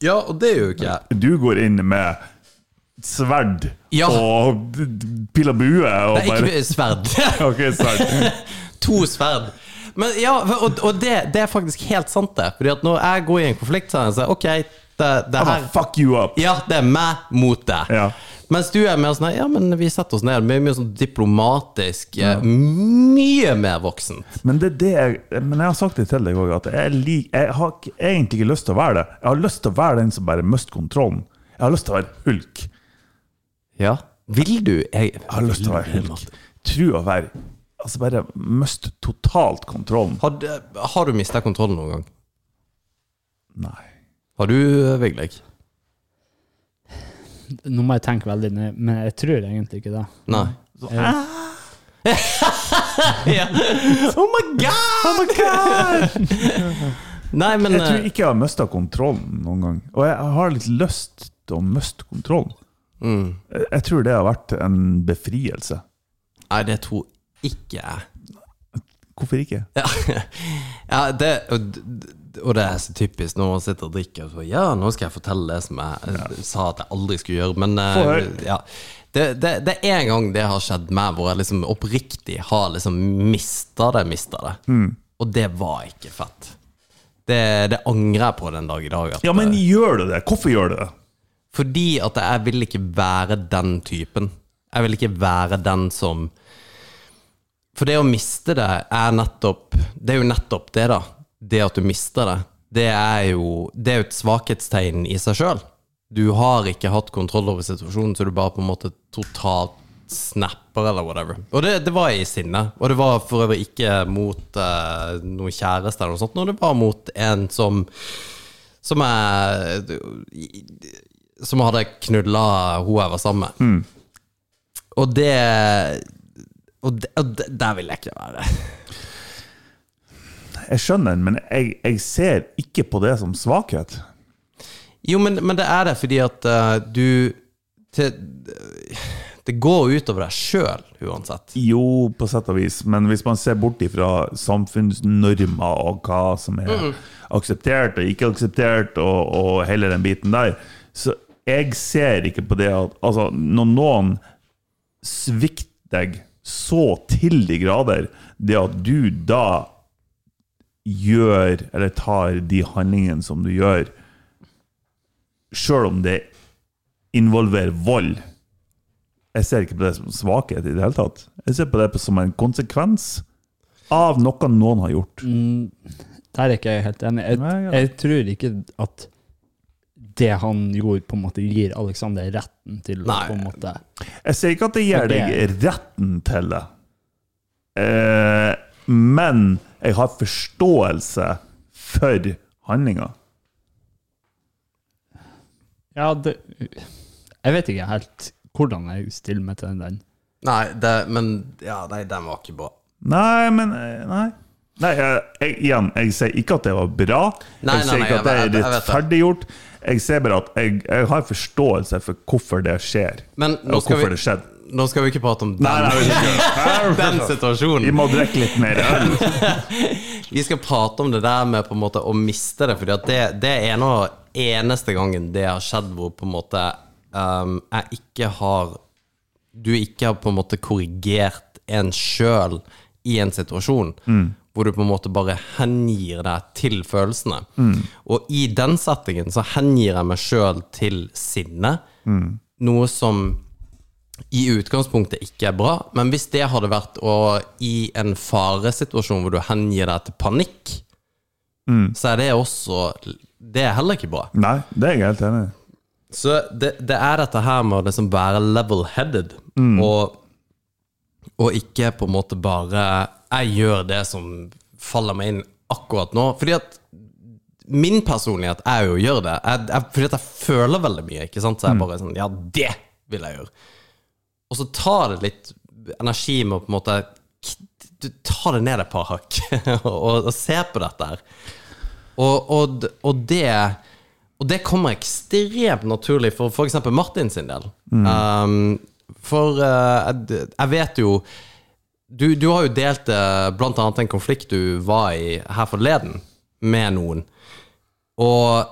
[SPEAKER 2] ja, og det gjør jo ikke jeg.
[SPEAKER 3] Du går inn med sverd
[SPEAKER 2] Ja.
[SPEAKER 3] og pil og bue og
[SPEAKER 2] Det
[SPEAKER 3] bare
[SPEAKER 2] ikke (laughs) sverd. (laughs)
[SPEAKER 3] Ok, sverd. (laughs)
[SPEAKER 2] to sverd. Men ja, og, og det, det er faktisk helt sant, det. Fordi at når jeg går i en konflikt, så er jeg sånn Ok, det, det her
[SPEAKER 3] gonna fuck you up.
[SPEAKER 2] Ja, det er meg mot deg.
[SPEAKER 3] Ja.
[SPEAKER 2] Mens du er mer sånn Ja, men vi setter oss ned. Mye, mye sånn diplomatisk. Ja. Mye mer voksent.
[SPEAKER 3] Men det er det jeg Men jeg har sagt det til deg òg, at jeg, lik, jeg har egentlig ikke lyst til å være det. Jeg har lyst til å være den som bare mister kontrollen. Jeg har lyst til å være hulk.
[SPEAKER 2] Ja. Vil du Jeg,
[SPEAKER 3] Jeg har lyst til å være hulk. Tro å være Altså bare mist totalt kontrollen.
[SPEAKER 2] Har, du- har du mista kontrollen noen gang?
[SPEAKER 3] Nei.
[SPEAKER 2] Har du, Vigleg?
[SPEAKER 4] Nå må jeg tenke veldig nøye, men jeg tror egentlig ikke det.
[SPEAKER 2] Nei.
[SPEAKER 4] Jeg, (laughs)
[SPEAKER 2] ja. Oh my god! Nei, men
[SPEAKER 3] Jeg tror
[SPEAKER 2] eh,
[SPEAKER 3] ikke jeg har mista kontrollen noen gang. Og jeg har litt lyst til å miste kontrollen.
[SPEAKER 2] Mm.
[SPEAKER 3] Jeg tror det har vært en befrielse.
[SPEAKER 2] Nei, det tror ikke jeg.
[SPEAKER 3] Hvorfor ikke?
[SPEAKER 2] Ja, (laughs) ja det, og, og det er så typisk når man sitter og drikker og så Ja, nå skal jeg fortelle det som jeg ja. sa at jeg aldri skulle gjøre, men eh, ja. Det, det, det er en gang det har skjedd meg, hvor jeg liksom oppriktig har liksom mista det, mista det.
[SPEAKER 3] Mm.
[SPEAKER 2] Og det var ikke fett. Det, det angrer jeg på den dag i dag.
[SPEAKER 3] Ja, men
[SPEAKER 2] eh,
[SPEAKER 3] gjør du det? Hvorfor gjør du det?
[SPEAKER 2] Fordi at jeg vil ikke være den typen. Jeg vil ikke være den som For det å miste det er nettopp Det er jo nettopp det, da. Det at du mister det. Det er jo Det er jo et svakhetstegn i seg sjøl. Du har ikke hatt kontroll over situasjonen, så du bare på en måte totalt snapper, eller whatever. Og det, det var i sinne. Og det var for øvrig ikke mot uh, noen kjæreste eller noe sånt, men det var mot en som Som jeg som hadde knulla hun jeg var sammen med. Og det Og, det, og det, der vil jeg ikke være.
[SPEAKER 3] Jeg skjønner den, men jeg, jeg ser ikke på det som svakhet.
[SPEAKER 2] Jo, men, men det er det fordi at uh, du til, Det går utover deg sjøl, uansett.
[SPEAKER 3] Jo, på sett og vis, men hvis man ser bort ifra samfunnsnormer og hva som er akseptert og ikke akseptert, og, og hele den biten der, så jeg ser ikke på det at altså, når noen svikter deg så til de grader, det at du da gjør, eller tar de handlingene som du gjør, sjøl om det involverer vold Jeg ser ikke på det som svakhet i det hele tatt. Jeg ser på det som en konsekvens av noe noen har gjort.
[SPEAKER 4] der er ikke jeg helt enig. Jeg, jeg tror ikke at det han gjorde, på en måte gir Alexander retten til
[SPEAKER 2] Nei.
[SPEAKER 4] på en måte
[SPEAKER 3] Jeg sier ikke at det gir
[SPEAKER 4] det-
[SPEAKER 3] deg retten til det, eh, men jeg har forståelse for handlinga.
[SPEAKER 4] Ja, det Jeg vet ikke helt hvordan jeg stiller meg til den.
[SPEAKER 2] Nei, det, men Ja, nei, den var ikke bra.
[SPEAKER 3] Nei, men eh, Nei. Nei, jeg, jeg, igjen, jeg sier ikke at det var bra.
[SPEAKER 2] Nei,
[SPEAKER 3] jeg
[SPEAKER 2] nei,
[SPEAKER 3] sier ikke at det er
[SPEAKER 2] jeg
[SPEAKER 3] rettferdiggjort. Jeg ser bare at jeg, jeg har forståelse for hvorfor det skjer,
[SPEAKER 2] Men nå skal, vi,
[SPEAKER 3] det skjedde.
[SPEAKER 2] nå skal vi ikke prate om den,
[SPEAKER 3] Nei, nei, vi (laughs)
[SPEAKER 2] situasjonen.
[SPEAKER 3] Vi må drikke litt mer øl. (laughs)
[SPEAKER 2] Vi skal prate om det der med måte å miste det, for det, det er en av eneste gangen det har skjedd hvor på en måte um, jeg ikke har Du ikke har på en måte korrigert en sjøl i en situasjon. Hvor du på en måte bare hengir deg til følelsene. Og i den settingen så hengir jeg meg sjøl til sinne. Noe som i utgangspunktet ikke er bra, men hvis det hadde vært å i en faresituasjon hvor du hengir deg til panikk, så er det også Det er heller ikke bra.
[SPEAKER 3] Nei, det er jeg helt enig i.
[SPEAKER 2] Så det, det er dette her med å liksom være level-headed, og, og ikke på en måte bare Jeg gjør det som faller meg inn akkurat nå. Fordi at min personlighet er jo å gjøre det. Jeg, jeg, fordi at jeg føler veldig mye, ikke sant? så jeg bare sånn Ja, det vil jeg gjøre. Og så tar det litt energi med å på en måte Du tar det ned et par hakk (laughs) og, og ser på dette her. Og, og, og det Og det kommer ekstremt naturlig for f.eks. Martin sin del. Um, for uh, jeg, jeg vet jo du, du har jo delt uh, blant annet en konflikt du var i her forleden, med noen. Og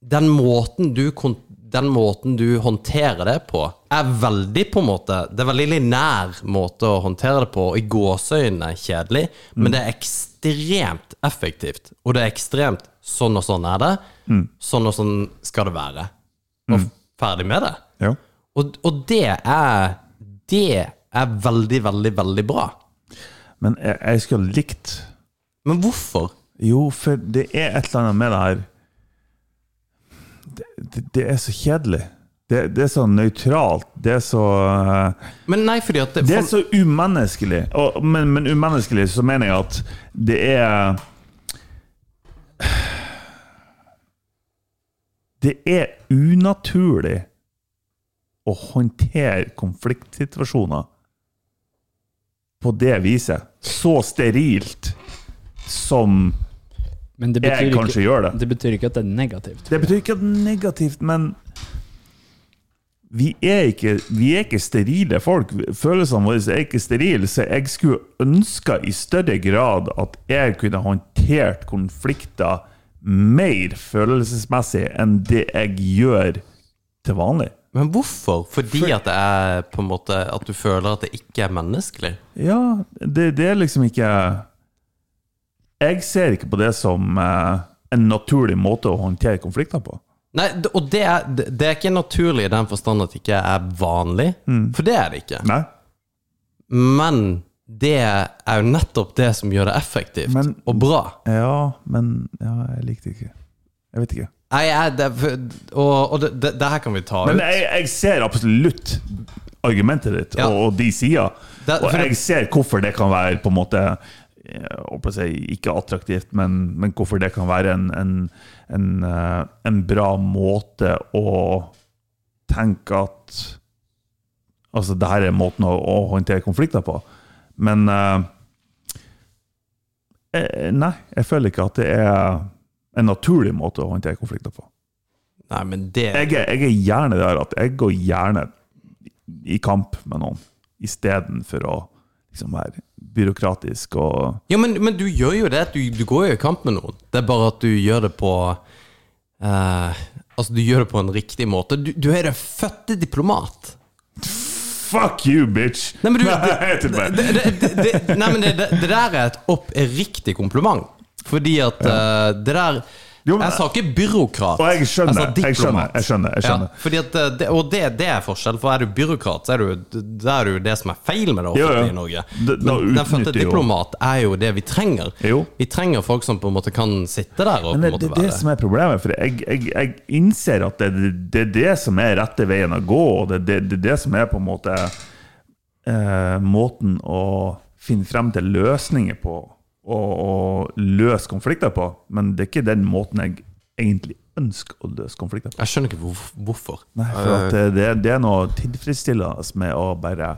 [SPEAKER 2] den måten du, den måten du håndterer det på, er veldig på en måte Det er veldig linær måte å håndtere det på. I gåseøynene kjedelig, men det er ekstremt effektivt. Og det er ekstremt sånn og sånn er det. Sånn og sånn skal det være. Og ferdig med det.
[SPEAKER 3] Ja.
[SPEAKER 2] Og, og det er Det er veldig, veldig, veldig bra.
[SPEAKER 3] Men jeg, jeg skulle likt
[SPEAKER 2] Men hvorfor?
[SPEAKER 3] Jo, for det er et eller annet med det her Det, det, det er så kjedelig. Det, det er så nøytralt. Det er så eh,
[SPEAKER 2] Men nei, fordi at det,
[SPEAKER 3] Det er så umenneskelig. Og, men, men umenneskelig så mener jeg at det er Det er unaturlig å håndtere konfliktsituasjoner på det viset. Så sterilt som
[SPEAKER 4] Men det
[SPEAKER 3] jeg kanskje
[SPEAKER 4] ikke,
[SPEAKER 3] gjør det.
[SPEAKER 4] det betyr ikke at det er negativt.
[SPEAKER 3] Det betyr ikke at det er negativt, men vi er ikke, vi er ikke sterile folk. Følelsene våre er ikke sterile, så jeg skulle ønska i større grad at jeg kunne håndtert konflikter mer følelsesmessig enn det jeg gjør til vanlig.
[SPEAKER 2] Men hvorfor? Fordi at det er på en måte At du føler at det ikke er menneskelig?
[SPEAKER 3] Ja, det, det er liksom ikke Jeg ser ikke på det som eh, en naturlig måte å håndtere konflikter på.
[SPEAKER 2] Nei, og det er, det er ikke naturlig i den forstand at det ikke er vanlig. For det er det ikke.
[SPEAKER 3] Nei?
[SPEAKER 2] Men det er jo nettopp det som gjør det effektivt
[SPEAKER 3] Men-
[SPEAKER 2] og bra.
[SPEAKER 3] Ja, men ja, jeg likte ikke. Jeg vet ikke.
[SPEAKER 2] Nei, jeg, det, og og det, det, det her kan vi ta
[SPEAKER 3] Men
[SPEAKER 2] ut.
[SPEAKER 3] jeg, jeg ser absolutt argumentet ditt
[SPEAKER 2] Ja.
[SPEAKER 3] og, og de sider. Og jeg ser hvorfor det kan være på en måte si, ikke attraktivt, men, men hvorfor det kan være en, en, en, eh, en bra måte å tenke at Altså, det her er måten å, å håndtere konflikter på. Men uh, eh, Nei, jeg føler ikke at det er en naturlig måte å håndtere konflikter på.
[SPEAKER 2] Nei, men det
[SPEAKER 3] Jeg er, jeg er gjerne der at jeg går gjerne i kamp med noen, istedenfor å liksom være byråkratisk og
[SPEAKER 2] Ja, men, men du gjør jo det. Du, du går jo i kamp med noen. Det er bare at du gjør det på uh, Altså, du gjør det på en riktig måte. Du, du er den fødte diplomat.
[SPEAKER 3] Fuck you, bitch!
[SPEAKER 2] Nei, men du, det, det, det, det, der er et oppriktig kompliment. Fordi at eh, det der
[SPEAKER 3] Jo, men-
[SPEAKER 2] Jeg sa ikke byråkrat.
[SPEAKER 3] Og jeg skjønner,
[SPEAKER 2] Jeg,
[SPEAKER 3] jeg skjønner, jeg skjønner. jeg skjønner.
[SPEAKER 2] Ja, at eh, det, og det, det er forskjell, for er du byråkrat, så er du, det er jo det som er feil med det offentlige i Norge.
[SPEAKER 3] Da- da
[SPEAKER 2] Men den fødte diplomat er jo det vi trenger.
[SPEAKER 3] Jo.
[SPEAKER 2] Vi trenger folk som på en måte kan sitte der og
[SPEAKER 3] Men
[SPEAKER 2] på
[SPEAKER 3] det,
[SPEAKER 2] en måte
[SPEAKER 3] det er det som er problemet. For jeg, jeg, innser at det, det er det som er rette veien å gå, og det, det, det er det som er på en måte eh, måten å finne frem til løsninger på, og, å løse konflikter på. Men det er ikke den måten jeg egentlig ønsker å løse konflikter på.
[SPEAKER 2] Jeg skjønner ikke hvor, hvorfor.
[SPEAKER 3] Nei, for det, det er noe tilfredsstillende med å bare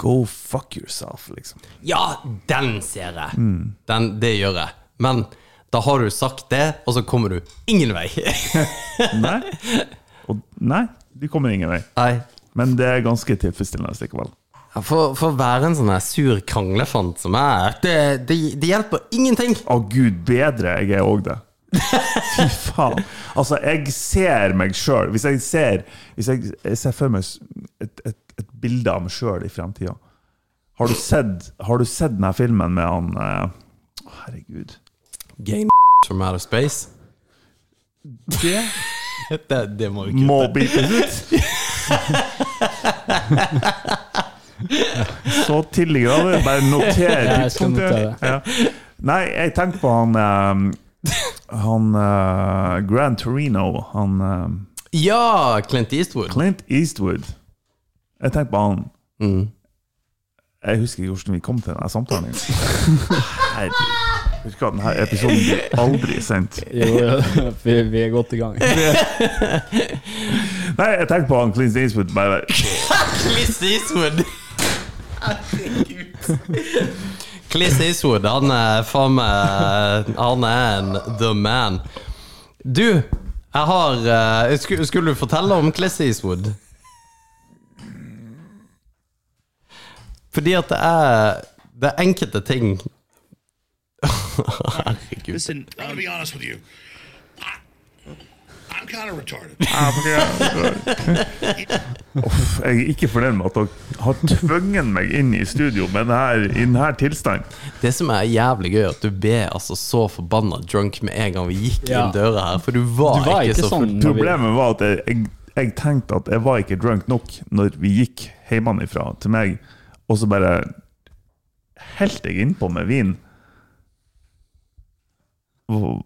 [SPEAKER 3] Go fuck yourself, liksom.
[SPEAKER 2] Ja, den ser jeg!
[SPEAKER 3] Mm.
[SPEAKER 2] Den, det gjør jeg. Men da har du sagt det, og så kommer du ingen vei. (laughs)
[SPEAKER 3] Nei, og, nei du kommer ingen vei.
[SPEAKER 2] Nei.
[SPEAKER 3] Men det er ganske tilfredsstillende likevel.
[SPEAKER 2] Ja, For, for å være en sånn sur kranglefant som jeg er, det, det, det hjelper ingenting.
[SPEAKER 3] Å gud bedre, jeg er òg det. (laughs) Fy faen. Altså, jeg ser meg sjøl Hvis jeg ser Hvis jeg, jeg ser for meg et, et, et bilde av meg sjøl i framtida Har du sett Har du sett denne filmen med han uh, Herregud.
[SPEAKER 2] Gain from outer space.
[SPEAKER 3] Det (laughs)
[SPEAKER 2] Det, det må vi ikke
[SPEAKER 3] må bites ut. (laughs) (laughs) Så tidlig grad. Bare noter
[SPEAKER 4] Ja, jeg skal
[SPEAKER 3] tidspunktet. Ja. Nei, jeg tenker på han eh, Han uh, Grand Torino. Han eh,
[SPEAKER 2] Ja, Clint Eastwood.
[SPEAKER 3] Clint Eastwood. Jeg tenker på han.
[SPEAKER 2] Mm.
[SPEAKER 3] Jeg husker ikke hvordan vi kom til denne samtalen. Herregud. (laughs) Husker at denne episoden blir aldri sendt.
[SPEAKER 4] Jo, jo, vi, vi er godt i gang. (laughs)
[SPEAKER 3] Nei, jeg tenker på han Clint Eastwood. Bare,
[SPEAKER 2] Clint Eastwood! Herregud. Cliss Eastwood, han er faen meg Han er en the man. Du, jeg har eh, Skulle, skulle du fortelle om Cliss Eastwood? Fordi at det er Det er enkelte ting Herregud. (laughs)
[SPEAKER 5] Listen, I'm gonna be honest with you. I'm kind of retarded. (laughs) (laughs)
[SPEAKER 3] Uff, jeg er ikke fornøyd med at dere har tvunget meg inn i studio med det her, i denne tilstanden.
[SPEAKER 2] Det som er jævlig gøy, er at du ble altså så forbanna drunk med en gang vi gikk
[SPEAKER 4] Ja.
[SPEAKER 2] inn døra her. For du var,
[SPEAKER 4] Du var
[SPEAKER 2] ikke,
[SPEAKER 4] ikke
[SPEAKER 2] så
[SPEAKER 4] sånn
[SPEAKER 3] Problemet var at jeg, jeg, jeg tenkte at jeg var ikke drunk nok når vi gikk hjemmefra til meg, og så bare helte jeg innpå med vin. Og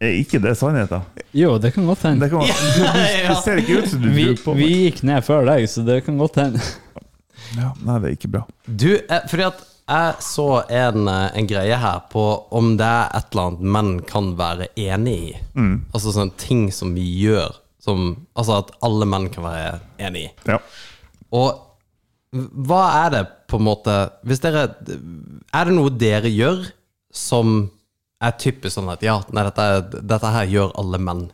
[SPEAKER 3] Er, ikke det sannheten?
[SPEAKER 4] Jo, det kan godt hende.
[SPEAKER 3] Det, kan, (laughs) du, du, det ser ikke ut som du
[SPEAKER 4] Vi,
[SPEAKER 3] på meg.
[SPEAKER 4] vi gikk ned før deg, så det kan godt hende.
[SPEAKER 3] Ja, nei, det er ikke bra.
[SPEAKER 2] Du, eh, fordi at jeg så en, eh, en greie her på om det er et eller annet menn kan være enig i.
[SPEAKER 3] Mm.
[SPEAKER 2] Altså sånne ting som vi gjør. Som, altså at alle menn kan være enig i.
[SPEAKER 3] Ja.
[SPEAKER 2] Og hva er det på en måte Hvis dere Er det noe dere gjør som er typisk sånn at ja, nei, dette, dette her gjør alle menn?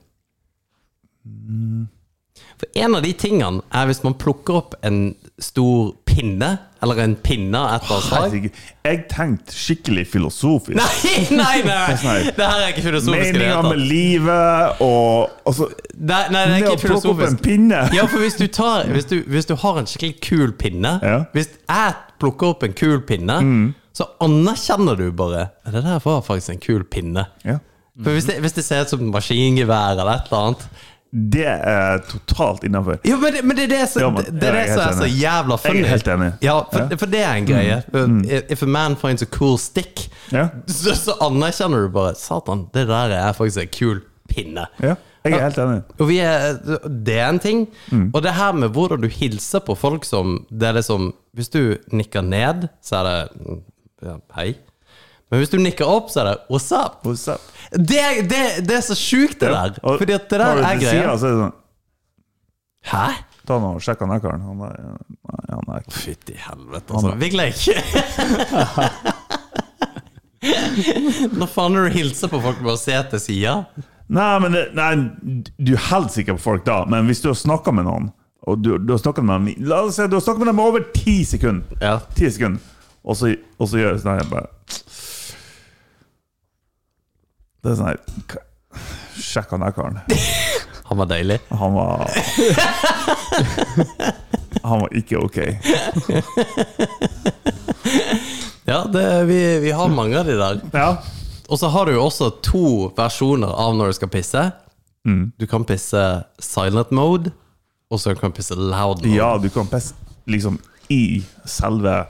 [SPEAKER 2] For en av de tingene er hvis man plukker opp en stor pinne, eller en pinne av et eller annet slag.
[SPEAKER 3] Herregud. Jeg tenkte skikkelig filosofisk.
[SPEAKER 2] Nei, nei, nei! (laughs)
[SPEAKER 3] Nei.
[SPEAKER 2] Det her er ikke filosofisk. i det
[SPEAKER 3] Meninga
[SPEAKER 2] hele
[SPEAKER 3] med
[SPEAKER 2] tatt.
[SPEAKER 3] livet og altså,
[SPEAKER 2] Nei, nei, det er
[SPEAKER 3] Med å
[SPEAKER 2] ikke
[SPEAKER 3] plukke opp en
[SPEAKER 2] filosofisk.
[SPEAKER 3] pinne
[SPEAKER 2] Ja, for hvis du, tar, hvis, du, hvis du har en skikkelig kul pinne
[SPEAKER 3] Ja.
[SPEAKER 2] Hvis jeg plukker opp en kul pinne, så anerkjenner du bare at Det der var faktisk en kul pinne.
[SPEAKER 3] ja.
[SPEAKER 2] For hvis det, hvis det ser ut som et maskingevær eller et eller annet
[SPEAKER 3] Det er totalt innafor.
[SPEAKER 2] Ja, men det, men det er det som,
[SPEAKER 3] Ja, men-
[SPEAKER 2] det, er det
[SPEAKER 3] er
[SPEAKER 2] som er så jævla funny.
[SPEAKER 3] Jeg er helt enig.
[SPEAKER 2] Ja, for,
[SPEAKER 3] Ja. Mm.
[SPEAKER 2] for det er en greie. If a man finds a cool stick,
[SPEAKER 3] Ja.
[SPEAKER 2] så, så anerkjenner du bare Satan, det der er faktisk en kul pinne.
[SPEAKER 3] ja. Jeg er helt enig.
[SPEAKER 2] Er, det er en ting.
[SPEAKER 3] Mm.
[SPEAKER 2] Og det her med hvordan du hilser på folk som Det er liksom Hvis du nikker ned, så er det mm, ja, hei. Men hvis du nikker opp, så er det what's up?
[SPEAKER 3] What's up?
[SPEAKER 2] Det, det, det er så sjukt, det der.
[SPEAKER 3] Og
[SPEAKER 2] Fordi at det der er greia.
[SPEAKER 3] Så er det sånn
[SPEAKER 2] Hæ?
[SPEAKER 3] Ta nå og sjekk han karen. Han er, han er ikke
[SPEAKER 2] Fytti helvete, altså. Vigleik! (laughs) Når faen er du hilser på folk med å se til sida?
[SPEAKER 3] Nei, men det, nei, du helst ikke på folk da, men hvis du har snakka med noen og du, du har snakka med dem, La oss si du har snakket med dem over ti sekunder,
[SPEAKER 2] Ja.
[SPEAKER 3] Ti sekunder og, så, og så gjør jeg sånn her bare Det er sånn her k- Sjekk han karen. (laughs)
[SPEAKER 2] Han var deilig.
[SPEAKER 3] Han var Han var ikke ok.
[SPEAKER 2] Ja, det, vi, vi har mange av de der.
[SPEAKER 3] Ja.
[SPEAKER 2] Og så har du jo også to versjoner av når du skal pisse. Du kan pisse silent mode, og så kan du pisse loud mode.
[SPEAKER 3] ja, du kan pisse liksom i selve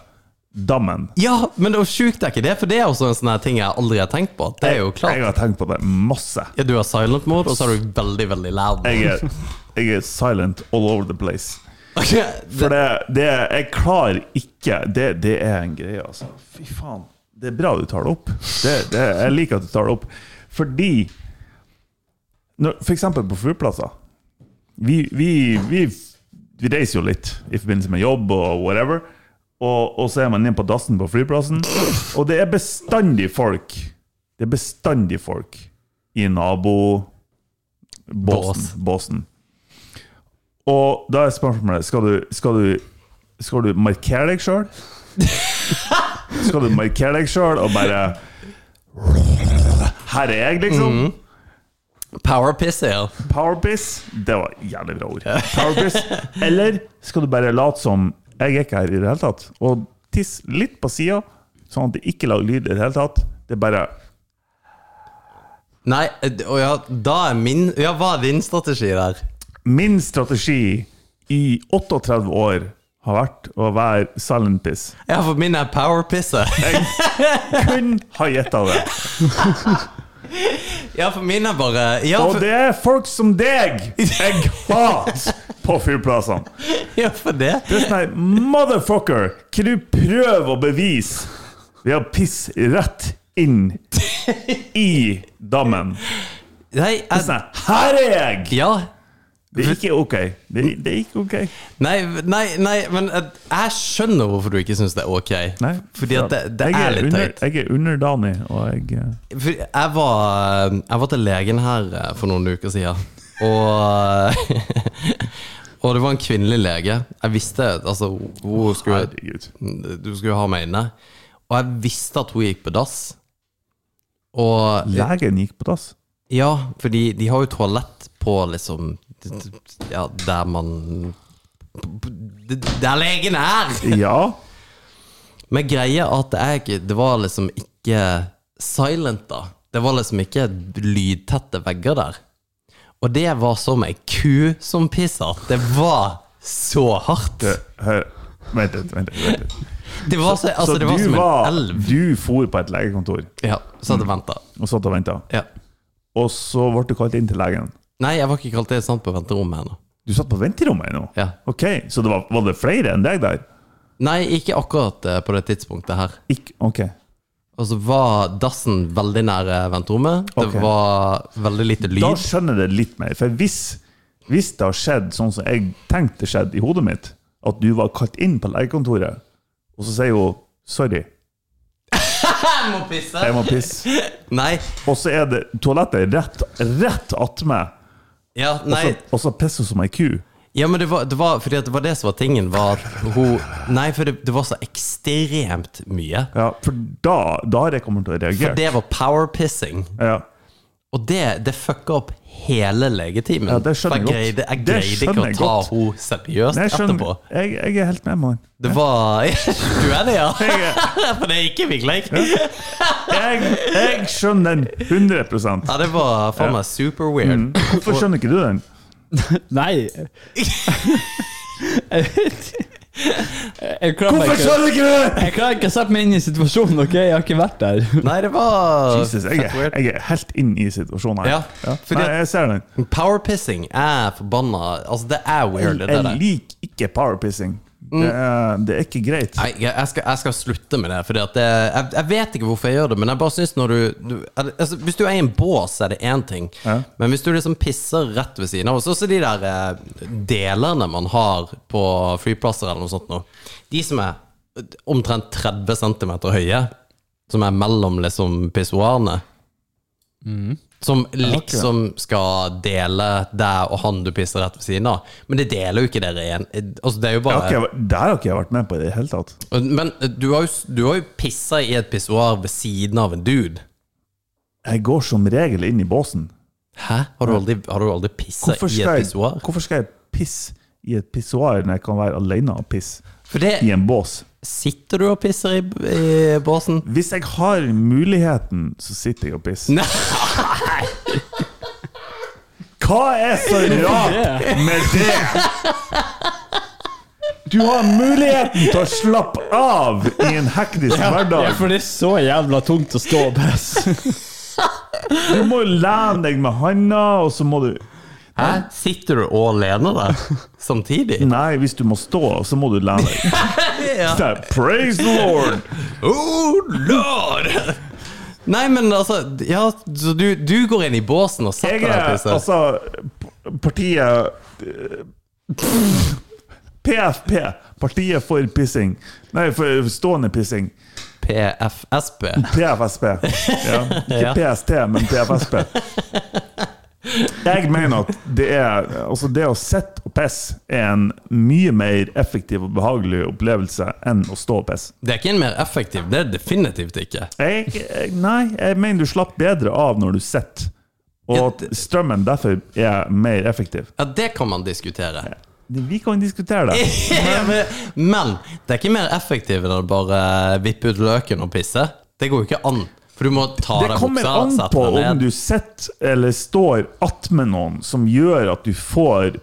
[SPEAKER 3] dammen.
[SPEAKER 2] Ja, men det er jo sjukt er ikke det, for det er også en sånn ting jeg aldri har tenkt på. Det er jo klart.
[SPEAKER 3] Jeg har tenkt på det masse.
[SPEAKER 2] Ja, du har silent mode, og så har du veldig, veldig loud mode.
[SPEAKER 3] Jeg er, jeg er silent all over the place.
[SPEAKER 2] Ok,
[SPEAKER 3] For det, det Jeg klarer ikke det, det er en greie, altså. Fy faen. Det er bra du tar det opp. Det, det, jeg liker at du tar det opp. Fordi når, For eksempel på flyplasser. Vi, vi, vi, vi reiser jo litt i forbindelse med jobb og whatever. Og, og så er man inne på dassen på flyplassen, og det er bestandig folk Det er bestandig folk i nabobåsen. Båsen. Og da er spørsmålet Skal du, skal du, skal du markere deg sjøl? (laughs) Skal du markere deg sjøl og bare Her er jeg, liksom.
[SPEAKER 2] Powerpiss, ja.
[SPEAKER 3] Powerpiss. Det var jævlig bra ord. Powerpiss. Eller skal du bare late som jeg er ikke her i det hele tatt, og tisse litt på sida, sånn at det ikke lager lyd i det hele tatt? Det er bare
[SPEAKER 2] Nei, eh, og ja, da er min Ja, hva er din strategi der?
[SPEAKER 3] Min strategi i 38 år har vært å være silent piss.
[SPEAKER 2] Ja, for min er power pisser
[SPEAKER 3] Jeg kun har gjetta det. (laughs)
[SPEAKER 2] Ja, for min er bare Ja,
[SPEAKER 3] Og det er folk som deg jeg hater på flyplassene. (laughs)
[SPEAKER 2] ja, for det.
[SPEAKER 3] Det er sånn her Motherfucker! Hva du prøver å bevise ved å pisse rett inn (laughs) i dammen?
[SPEAKER 2] Nei,
[SPEAKER 3] Det er
[SPEAKER 2] jeg,
[SPEAKER 3] sånn her Her er jeg!
[SPEAKER 2] ja.
[SPEAKER 3] Det er ikke ok. Det det er ikke ok.
[SPEAKER 2] Nei, nei, nei, men jeg, skjønner hvorfor du ikke syns det er ok.
[SPEAKER 3] Nei,
[SPEAKER 2] Fordi at det, det
[SPEAKER 3] er,
[SPEAKER 2] er litt teit.
[SPEAKER 3] Jeg er underdanig, og jeg eh,
[SPEAKER 2] For jeg var, jeg var til legen her eh, for noen uker siden, og (laughs) Og det var en kvinnelig lege. Jeg visste Altså, hun skulle Du skulle ha meg inne. Og jeg visste at hun gikk på dass. Og
[SPEAKER 3] Legen gikk på dass.
[SPEAKER 2] Ja, fordi de har jo toalett på liksom Ja, der man Der legen er!
[SPEAKER 3] Ja.
[SPEAKER 2] Men greia at jeg Det var liksom ikke silent, da. Det var liksom ikke lydtette vegger der. Og det var som ei ku som pisser. Det var så hardt.
[SPEAKER 3] Det, hør. Vent litt, vent litt.
[SPEAKER 2] Det var, så, altså,
[SPEAKER 3] så
[SPEAKER 2] det var
[SPEAKER 3] du
[SPEAKER 2] som en elv.
[SPEAKER 3] Du for på et legekontor
[SPEAKER 2] Ja, satt og venta.
[SPEAKER 3] og satt og venta.
[SPEAKER 2] Ja.
[SPEAKER 3] Og så ble du kalt inn til legen.
[SPEAKER 2] Nei, jeg var ikke kalt det sant på venterommet ennå.
[SPEAKER 3] Du satt på venterommet ennå?
[SPEAKER 2] Ja.
[SPEAKER 3] Ok, så det var, var det flere enn deg der?
[SPEAKER 2] Nei, ikke akkurat eh, på det tidspunktet her.
[SPEAKER 3] Ikke, ok.
[SPEAKER 2] Og så var dassen veldig nær eh, venterommet. Det
[SPEAKER 3] okay.
[SPEAKER 2] var veldig lite lyd.
[SPEAKER 3] Da skjønner jeg det litt mer. For hvis, hvis det har skjedd sånn som jeg tenkte skjedde i hodet mitt, at du var kalt inn på legekontoret, og så sier hun 'sorry,
[SPEAKER 2] Jeg (laughs) må pisse!
[SPEAKER 3] jeg må pisse',
[SPEAKER 2] Nei.
[SPEAKER 3] og så er det toalettet rett, rett attmed,
[SPEAKER 2] Ja, nei.
[SPEAKER 3] og så pisser hun som ei ku.
[SPEAKER 2] Ja, men det var, det var fordi det var det som var tingen, var hun Nei, for det, det var så ekstremt mye.
[SPEAKER 3] Ja, for da, da har jeg kommet til å reagere.
[SPEAKER 2] For det var powerpissing.
[SPEAKER 3] Ja.
[SPEAKER 2] Og det, det fucka opp hele legetimen.
[SPEAKER 3] Ja, det skjønner jeg
[SPEAKER 2] jeg greide,
[SPEAKER 3] godt.
[SPEAKER 2] jeg
[SPEAKER 3] Det
[SPEAKER 2] greide ikke
[SPEAKER 3] skjønner
[SPEAKER 2] å ta henne seriøst
[SPEAKER 3] Nei, jeg,
[SPEAKER 2] etterpå.
[SPEAKER 3] jeg, jeg er helt med, mann.
[SPEAKER 2] Det var (laughs) Du er det, ja? (laughs) For det er ikke Vigleik.
[SPEAKER 3] jeg, jeg skjønner den 100
[SPEAKER 2] Ja, det var faen meg super weird.
[SPEAKER 3] Mm. Hvorfor skjønner ikke du den? (laughs)
[SPEAKER 4] Nei Jeg vet ikke. Jeg klarer
[SPEAKER 3] Hvorfor
[SPEAKER 4] ikke
[SPEAKER 3] skjønner ikke det?!
[SPEAKER 4] Jeg klarer ikke å sette meg inn i situasjonen, ok? Jeg har ikke vært der.
[SPEAKER 2] Nei, det var
[SPEAKER 3] Jesus, jeg, er, jeg er helt inn i situasjonen her.
[SPEAKER 2] Ja, fordi
[SPEAKER 3] Nei, jeg ser den.
[SPEAKER 2] Powerpissing er forbanna Altså, det er weird, det
[SPEAKER 3] Jeg
[SPEAKER 2] der.
[SPEAKER 3] liker ikke powerpissing. Det, er, det er ikke greit.
[SPEAKER 2] Nei, jeg jeg skal, jeg skal slutte med det. Fordi at det, jeg, jeg vet ikke hvorfor jeg gjør det, men jeg bare synes når du, du altså, Hvis du er i en bås, er det én ting.
[SPEAKER 3] Ja.
[SPEAKER 2] Men hvis du liksom pisser rett ved siden av Sånn som de der eh, delene man har på flyplasser eller noe sånt nå. De som er omtrent 30 cm høye, som er mellom liksom pissoarene. Som liksom skal dele deg og han du pisser rett ved siden av. Men det deler jo ikke dere igjen. Altså, det er jo
[SPEAKER 3] bare... har ikke, jeg- har ikke jeg vært med på i det hele tatt.
[SPEAKER 2] men eh, du har jo, du har jo pissa i et pissoar ved siden av en dude.
[SPEAKER 3] Jeg går som regel inn i båsen.
[SPEAKER 2] Hæ? Har du aldri, har du aldri pissa i et pissoar?
[SPEAKER 3] hvorfor skal jeg pisse i et pissoar når jeg kan være alene og pisse
[SPEAKER 2] det
[SPEAKER 3] i en bås?
[SPEAKER 2] Sitter du og pisser i, i båsen?
[SPEAKER 3] Hvis jeg har muligheten, så sitter jeg og pisser.
[SPEAKER 2] Nei!
[SPEAKER 3] Hva er så rart med det? Du har muligheten til å slappe av i en hektisk
[SPEAKER 4] Ja,
[SPEAKER 3] hverdag.
[SPEAKER 4] for det er så jævla tungt å stå og pisse.
[SPEAKER 3] Du må lene deg med handa, og så må du
[SPEAKER 2] Hæ? Sitter du og lener deg (laughs) samtidig?
[SPEAKER 3] Nei, hvis du må stå, så må du lene deg. (laughs)
[SPEAKER 2] Ja.
[SPEAKER 3] Praise the Lord!
[SPEAKER 2] Oh lord! Nei, men altså Ja, så du, du går inn i båsen og setter deg til
[SPEAKER 3] er altså partiet eh, PFP. Partiet for pissing. Nei, for stående pissing.
[SPEAKER 2] PFSP.
[SPEAKER 3] PFSP. Ja. Ikke (laughs) PST, men PFSP. Jeg mener at det er Altså, det å sitte og pisse er en mye mer effektiv og behagelig opplevelse enn å stå og pisse.
[SPEAKER 2] Det er ikke en mer effektiv, det er definitivt ikke.
[SPEAKER 3] Jeg, nei, jeg mener du slapp bedre av når du sitter, og at strømmen derfor er mer effektiv.
[SPEAKER 2] Ja, det kan man diskutere.
[SPEAKER 3] Vi kan diskutere det. (laughs)
[SPEAKER 2] men, men det er ikke mer effektivt enn å bare vippe ut løken og pisse. Det går jo ikke an. For du må ta
[SPEAKER 3] Det
[SPEAKER 2] deg
[SPEAKER 3] kommer
[SPEAKER 2] buksa,
[SPEAKER 3] an på om du sitter eller står attmed noen som gjør at du får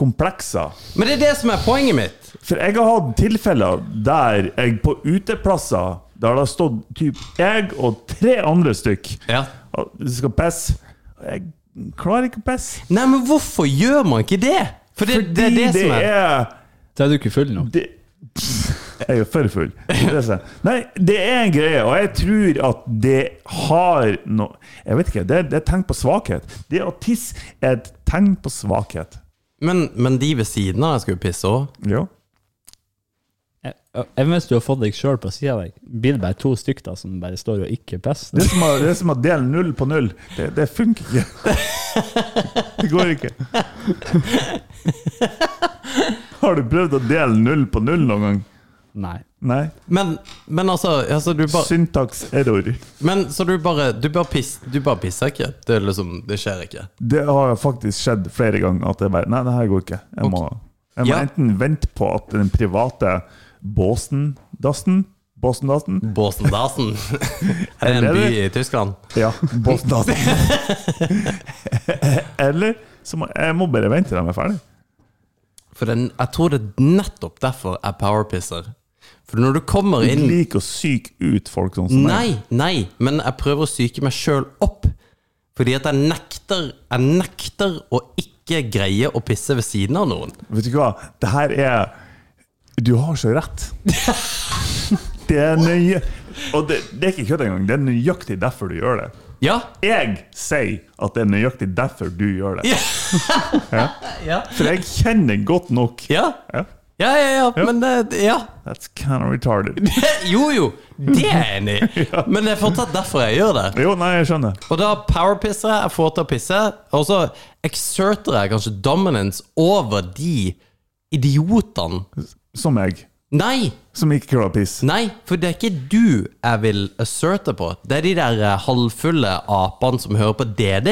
[SPEAKER 3] komplekser.
[SPEAKER 2] Men det er det som er poenget mitt.
[SPEAKER 3] For jeg har hatt tilfeller der jeg på uteplasser Der det har stått typ jeg og tre andre stykk
[SPEAKER 2] Ja.
[SPEAKER 3] og skal pisse. Og Jeg klarer ikke å pisse.
[SPEAKER 2] Nei, men hvorfor gjør man ikke det? For det,
[SPEAKER 3] Fordi
[SPEAKER 2] det er det, som er
[SPEAKER 3] er
[SPEAKER 4] Da er du ikke full nok.
[SPEAKER 3] det, Jeg er jo for full. Er er. Nei, det er en greie, og jeg tror at det har noe Jeg vet ikke, det er, det er et tegn på svakhet. Det å tisse er et tegn på svakhet.
[SPEAKER 2] men, men de ved siden av jo pisse òg.
[SPEAKER 3] Ja.
[SPEAKER 4] Hvis du har fått deg sjøl på sida av deg, blir det bare to stykker som bare står og ikke pisser?
[SPEAKER 3] Det er som å, det er som å dele null på null. Det, det funker ikke. (laughs) Det går ikke. Har du prøvd å dele null på null noen gang?
[SPEAKER 4] Nei.
[SPEAKER 3] Nei.
[SPEAKER 2] Men, men altså, altså du bare
[SPEAKER 3] Syntaks error.
[SPEAKER 2] Men så du bare Du bare, piss, du bare pisser ikke? Det er liksom Det skjer ikke?
[SPEAKER 3] Det har faktisk skjedd flere ganger at jeg bare Nei, det her går ikke. Jeg må, jeg må
[SPEAKER 2] Ja.
[SPEAKER 3] enten vente på at den private Båsen-dassen Båsendassen
[SPEAKER 2] Båsen-dasen. (laughs) er det en
[SPEAKER 3] Eller-
[SPEAKER 2] by i Tyskland?
[SPEAKER 3] Ja, Båsendassen. (laughs) Eller så må jeg må bare vente til de er ferdig.
[SPEAKER 2] For den, jeg tror det er nettopp derfor jeg powerpisser. For når du kommer inn Du
[SPEAKER 3] liker å psyke ut folk sånn som meg.
[SPEAKER 2] Nei, nei, men jeg prøver å psyke meg sjøl opp. Fordi at jeg nekter Jeg nekter å ikke greie å pisse ved siden av noen.
[SPEAKER 3] Vet du hva? Det her er Du har så rett. (laughs) Det er nøye Og det, det er ikke kødd engang. Det er nøyaktig derfor du gjør det.
[SPEAKER 2] Ja.
[SPEAKER 3] Jeg sier at det er nøyaktig derfor du gjør det.
[SPEAKER 2] Ja. (laughs)
[SPEAKER 3] For jeg kjenner godt nok.
[SPEAKER 2] Ja,
[SPEAKER 3] Ja,
[SPEAKER 2] ja, ja, ja. men det Ja.
[SPEAKER 3] That's kind of retarded. (laughs)
[SPEAKER 2] Jo, jo, det er jeg enig i. (laughs) Men det er fortsatt derfor jeg gjør det.
[SPEAKER 3] Jo, nei, jeg skjønner.
[SPEAKER 2] Og da powerpisser jeg, jeg får til å pisse, og så exerter jeg kanskje dominance over de idiotene.
[SPEAKER 3] Som meg.
[SPEAKER 2] Nei,
[SPEAKER 3] Som ikke klarer å pisse.
[SPEAKER 2] nei, for det er ikke du jeg vil asserte på. Det er de der eh, halvfulle apene som hører på DD,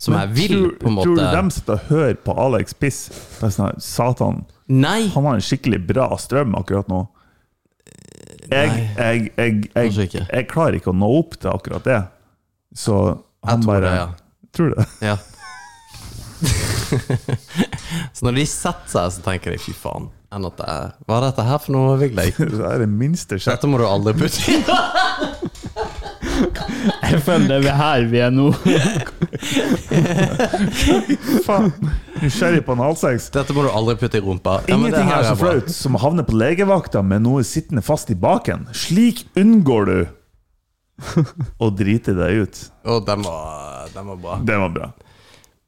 [SPEAKER 2] som jeg vil, på en måte.
[SPEAKER 3] tror du dem sitter og hører på Alex piss? Det er sånn, Satan,
[SPEAKER 2] Nei,
[SPEAKER 3] han har en skikkelig bra strøm akkurat nå. Jeg, jeg, jeg, jeg, klarer ikke å nå opp til akkurat det. Så han bare
[SPEAKER 2] det, ja.
[SPEAKER 3] Tror du det?
[SPEAKER 2] Ja. (laughs) så når de setter seg, så tenker de fy faen. Er, hva er dette her for noe, Vigleik? (laughs)
[SPEAKER 3] Det er det minste sjekk.
[SPEAKER 2] Dette må du aldri putte inn. (laughs) (laughs)
[SPEAKER 4] Jeg føler det er her vi er nå.
[SPEAKER 3] Faen. Nysgjerrig på analsex.
[SPEAKER 2] Dette må du aldri putte i rumpa. Ja,
[SPEAKER 3] Ingenting er så flaut som å havne på legevakta med noe sittende fast i baken. Slik unngår du å drite deg ut.
[SPEAKER 2] Å, den var, den var bra.
[SPEAKER 3] Den var bra.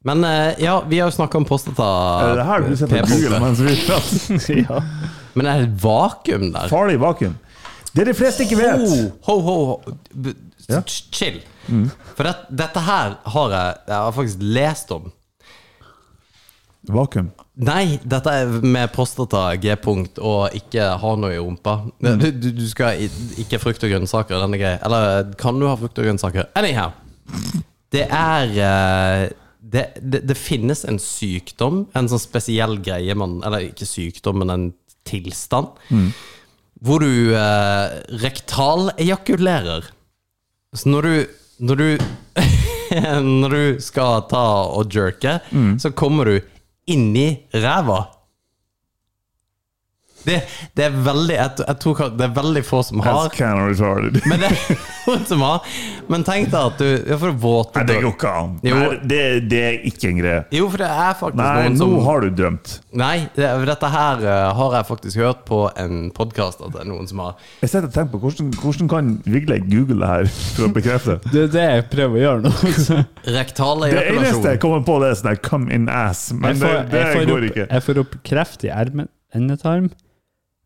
[SPEAKER 2] Men eh, ja, vi har jo snakka om prostata.
[SPEAKER 3] Er det det her du setter Google mens vi prater? (laughs)
[SPEAKER 4] ja.
[SPEAKER 2] Men er det et vakuum der?
[SPEAKER 3] Farlig vakuum. Det de fleste ikke vet.
[SPEAKER 2] Oh, ho, ho, ho.
[SPEAKER 3] Ja.
[SPEAKER 2] Chill. For det, dette her har jeg, jeg har faktisk lest om.
[SPEAKER 3] Vakuum.
[SPEAKER 2] Nei, dette er med prostata, G-punkt og ikke ha noe i rumpa. Du, du, du skal ikke ikke frukt og grønnsaker, denne greia. Eller kan du ha frukt og grønnsaker? Anyhow. Det er eh, det, det, det finnes en sykdom, en sånn spesiell greie man Eller ikke sykdom, men en tilstand. Hvor du eh, rektalejakulerer. Så når du Når du (laughs) Når du skal ta og jerke, så kommer du inni ræva. Det, det er veldig jeg, jeg tror det er veldig få som har
[SPEAKER 3] That's kind of retarded. (laughs)
[SPEAKER 2] Men det er noen som har Men tenk deg at du får våte
[SPEAKER 3] Nei, det går ikke an. Det, det er ikke en greie.
[SPEAKER 2] Jo, for det er faktisk
[SPEAKER 3] Nei,
[SPEAKER 2] noen
[SPEAKER 3] nå har du drømt.
[SPEAKER 2] Nei, det, dette her uh, har jeg faktisk hørt på en podkast at det er noen som har
[SPEAKER 3] Jeg sitter og tenker på hvordan, hvordan kan Vigleik google det her for å bekrefte? (laughs)
[SPEAKER 4] Det er det jeg prøver å gjøre nå.
[SPEAKER 2] Rektale ejakulasjon.
[SPEAKER 3] Det eneste jeg kommer på, det er sånn her come in ass, men
[SPEAKER 4] får,
[SPEAKER 3] det, det går
[SPEAKER 4] opp,
[SPEAKER 3] ikke.
[SPEAKER 4] Jeg får opp kreft i ermen, endetarm,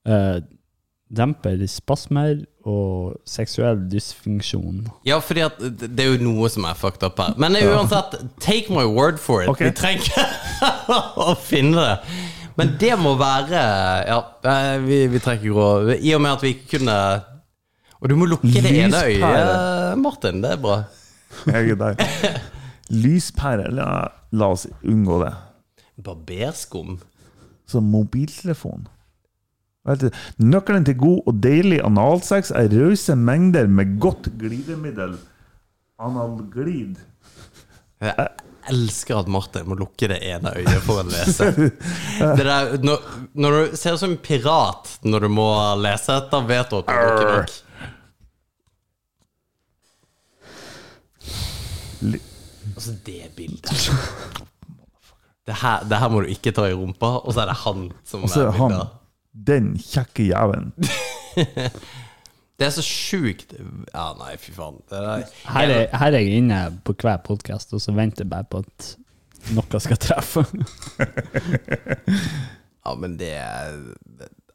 [SPEAKER 4] eh, demper spasmer og seksuell dysfunksjon.
[SPEAKER 2] Ja, fordi at det det er jo noe som er fucked up her. Men uansett, take my word for it.
[SPEAKER 3] Okay.
[SPEAKER 2] Vi trenger (laughs) å finne det. Men det må være Ja, eh, vi, vi trenger grå I og med at vi ikke kunne Og du må lukke det ene øyet, Martin. Det er bra.
[SPEAKER 3] Jeg er der. Lyspære, la, la oss unngå det.
[SPEAKER 2] Barberskum.
[SPEAKER 3] Så mobiltelefon. Nøkkelen til god og deilig analsex er rause mengder med godt glidemiddel. Analglid.
[SPEAKER 2] Jeg elsker at Martin må lukke det ene øyet for å lese. (laughs) Det der, når, når du ser ut som en pirat når du må lese etter, vet du at du lukker nok. Altså, det bildet det her, det her må du ikke ta i rumpa, og så er det han som
[SPEAKER 3] er
[SPEAKER 2] er bildet.
[SPEAKER 3] Den kjekke jævelen. (laughs)
[SPEAKER 2] Det er så sjukt. Ja, nei, fy faen. Det er,
[SPEAKER 4] Her er, her er jeg inne på hver podkast og så venter jeg bare på at noe skal treffe. (laughs)
[SPEAKER 2] Ja, men det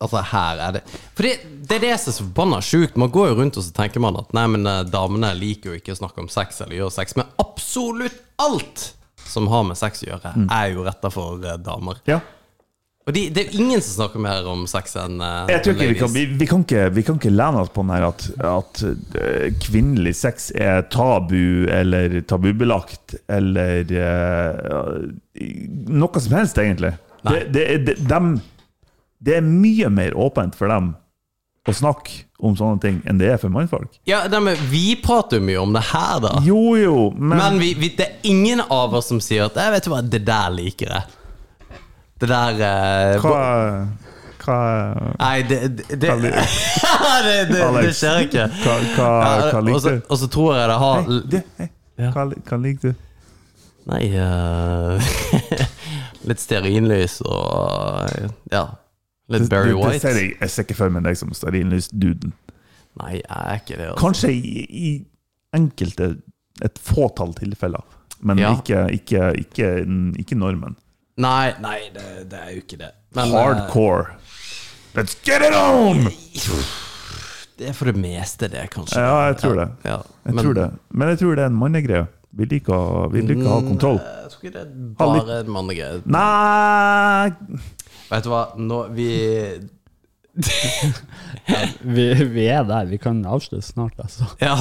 [SPEAKER 2] Altså, her er det For det, det er det som er så forbanna sjukt. Man går jo rundt og så tenker man at nei, men eh, damene liker jo ikke å snakke om sex eller gjøre sex, men absolutt alt som har med sex å gjøre, er jo retta for eh, damer.
[SPEAKER 3] Ja.
[SPEAKER 2] Og de, det er jo ingen som snakker mer om sex enn uh,
[SPEAKER 3] Jeg tror ikke vi, kan, vi, vi, kan ikke, vi kan ikke lene oss på den her at, at uh, kvinnelig sex er tabu eller tabubelagt eller uh, noe som helst, egentlig. Det, det, det, dem, det er mye mer åpent for dem å snakke om sånne ting enn det er for mannfolk.
[SPEAKER 2] Ja, men Vi prater jo mye om det her, da.
[SPEAKER 3] Jo, jo, men,
[SPEAKER 2] Men vi, vi, det er ingen av oss som sier at Jeg vet hva, det der liker jeg. Det der eh,
[SPEAKER 3] hva, hva
[SPEAKER 2] Nei, det Det, (laughs) det, det, det, det skjer ikke.
[SPEAKER 3] Hva, hva, hva liker du?
[SPEAKER 2] Og så tror jeg det har
[SPEAKER 3] Hei, du, hei.
[SPEAKER 2] Ja.
[SPEAKER 3] Hva, hva liker du?
[SPEAKER 2] Nei uh, (laughs) Litt stearinlys og Ja. Litt Barry
[SPEAKER 3] Det- det
[SPEAKER 2] White.
[SPEAKER 3] jeg, ser ikke for meg deg som stearinlys-duden.
[SPEAKER 2] Nei, jeg er ikke det. Altså.
[SPEAKER 3] Kanskje i, i enkelte, et fåtall tilfeller. Men
[SPEAKER 2] Ja.
[SPEAKER 3] ikke, ikke, ikke, ikke normen.
[SPEAKER 2] Nei, nei det, det er jo ikke det. Men, eh,
[SPEAKER 3] Hardcore. Let's get it on!
[SPEAKER 2] Det er for det meste det, kanskje.
[SPEAKER 3] Ja, jeg tror det.
[SPEAKER 2] Ja,
[SPEAKER 3] Jeg tror det. Men jeg tror det er en mannegreie. Vi liker, å- vi liker å ha kontroll.
[SPEAKER 2] Mm, Jeg tror ikke det er bare en mannegreie.
[SPEAKER 3] Nei
[SPEAKER 2] Vet du hva, nå vi (laughs)
[SPEAKER 4] Vi, vi er der. Vi kan avslutte snart, altså.
[SPEAKER 2] Ja,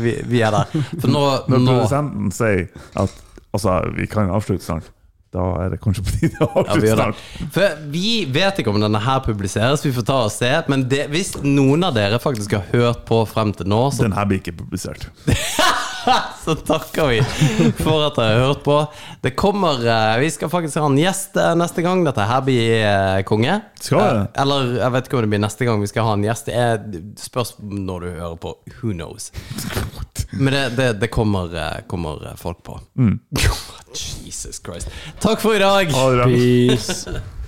[SPEAKER 2] vi, vi er der. For nå,
[SPEAKER 3] Når
[SPEAKER 2] nå
[SPEAKER 3] produsenten sier at altså, vi kan avslutte snart, da er det kanskje på tide å avslutte snart.
[SPEAKER 2] For vi vet ikke om denne her publiseres, vi får ta og se. Men det, hvis noen av dere faktisk har hørt på frem til nå, så
[SPEAKER 3] Den her blir ikke publisert. (laughs)
[SPEAKER 2] så takker vi for at dere har hørt på. Det kommer eh, Vi skal faktisk ha en gjest eh, neste gang. Dette her blir eh, konge.
[SPEAKER 3] Skal det?
[SPEAKER 2] Eh, Eller jeg vet ikke om det blir neste gang vi skal ha en gjest. Det spørs når du hører på. Who knows? Men det, det, det kommer, eh, kommer folk på. (laughs) Jesus Christ. Takk for i dag.
[SPEAKER 3] Ha det bra.
[SPEAKER 4] Peace. (laughs)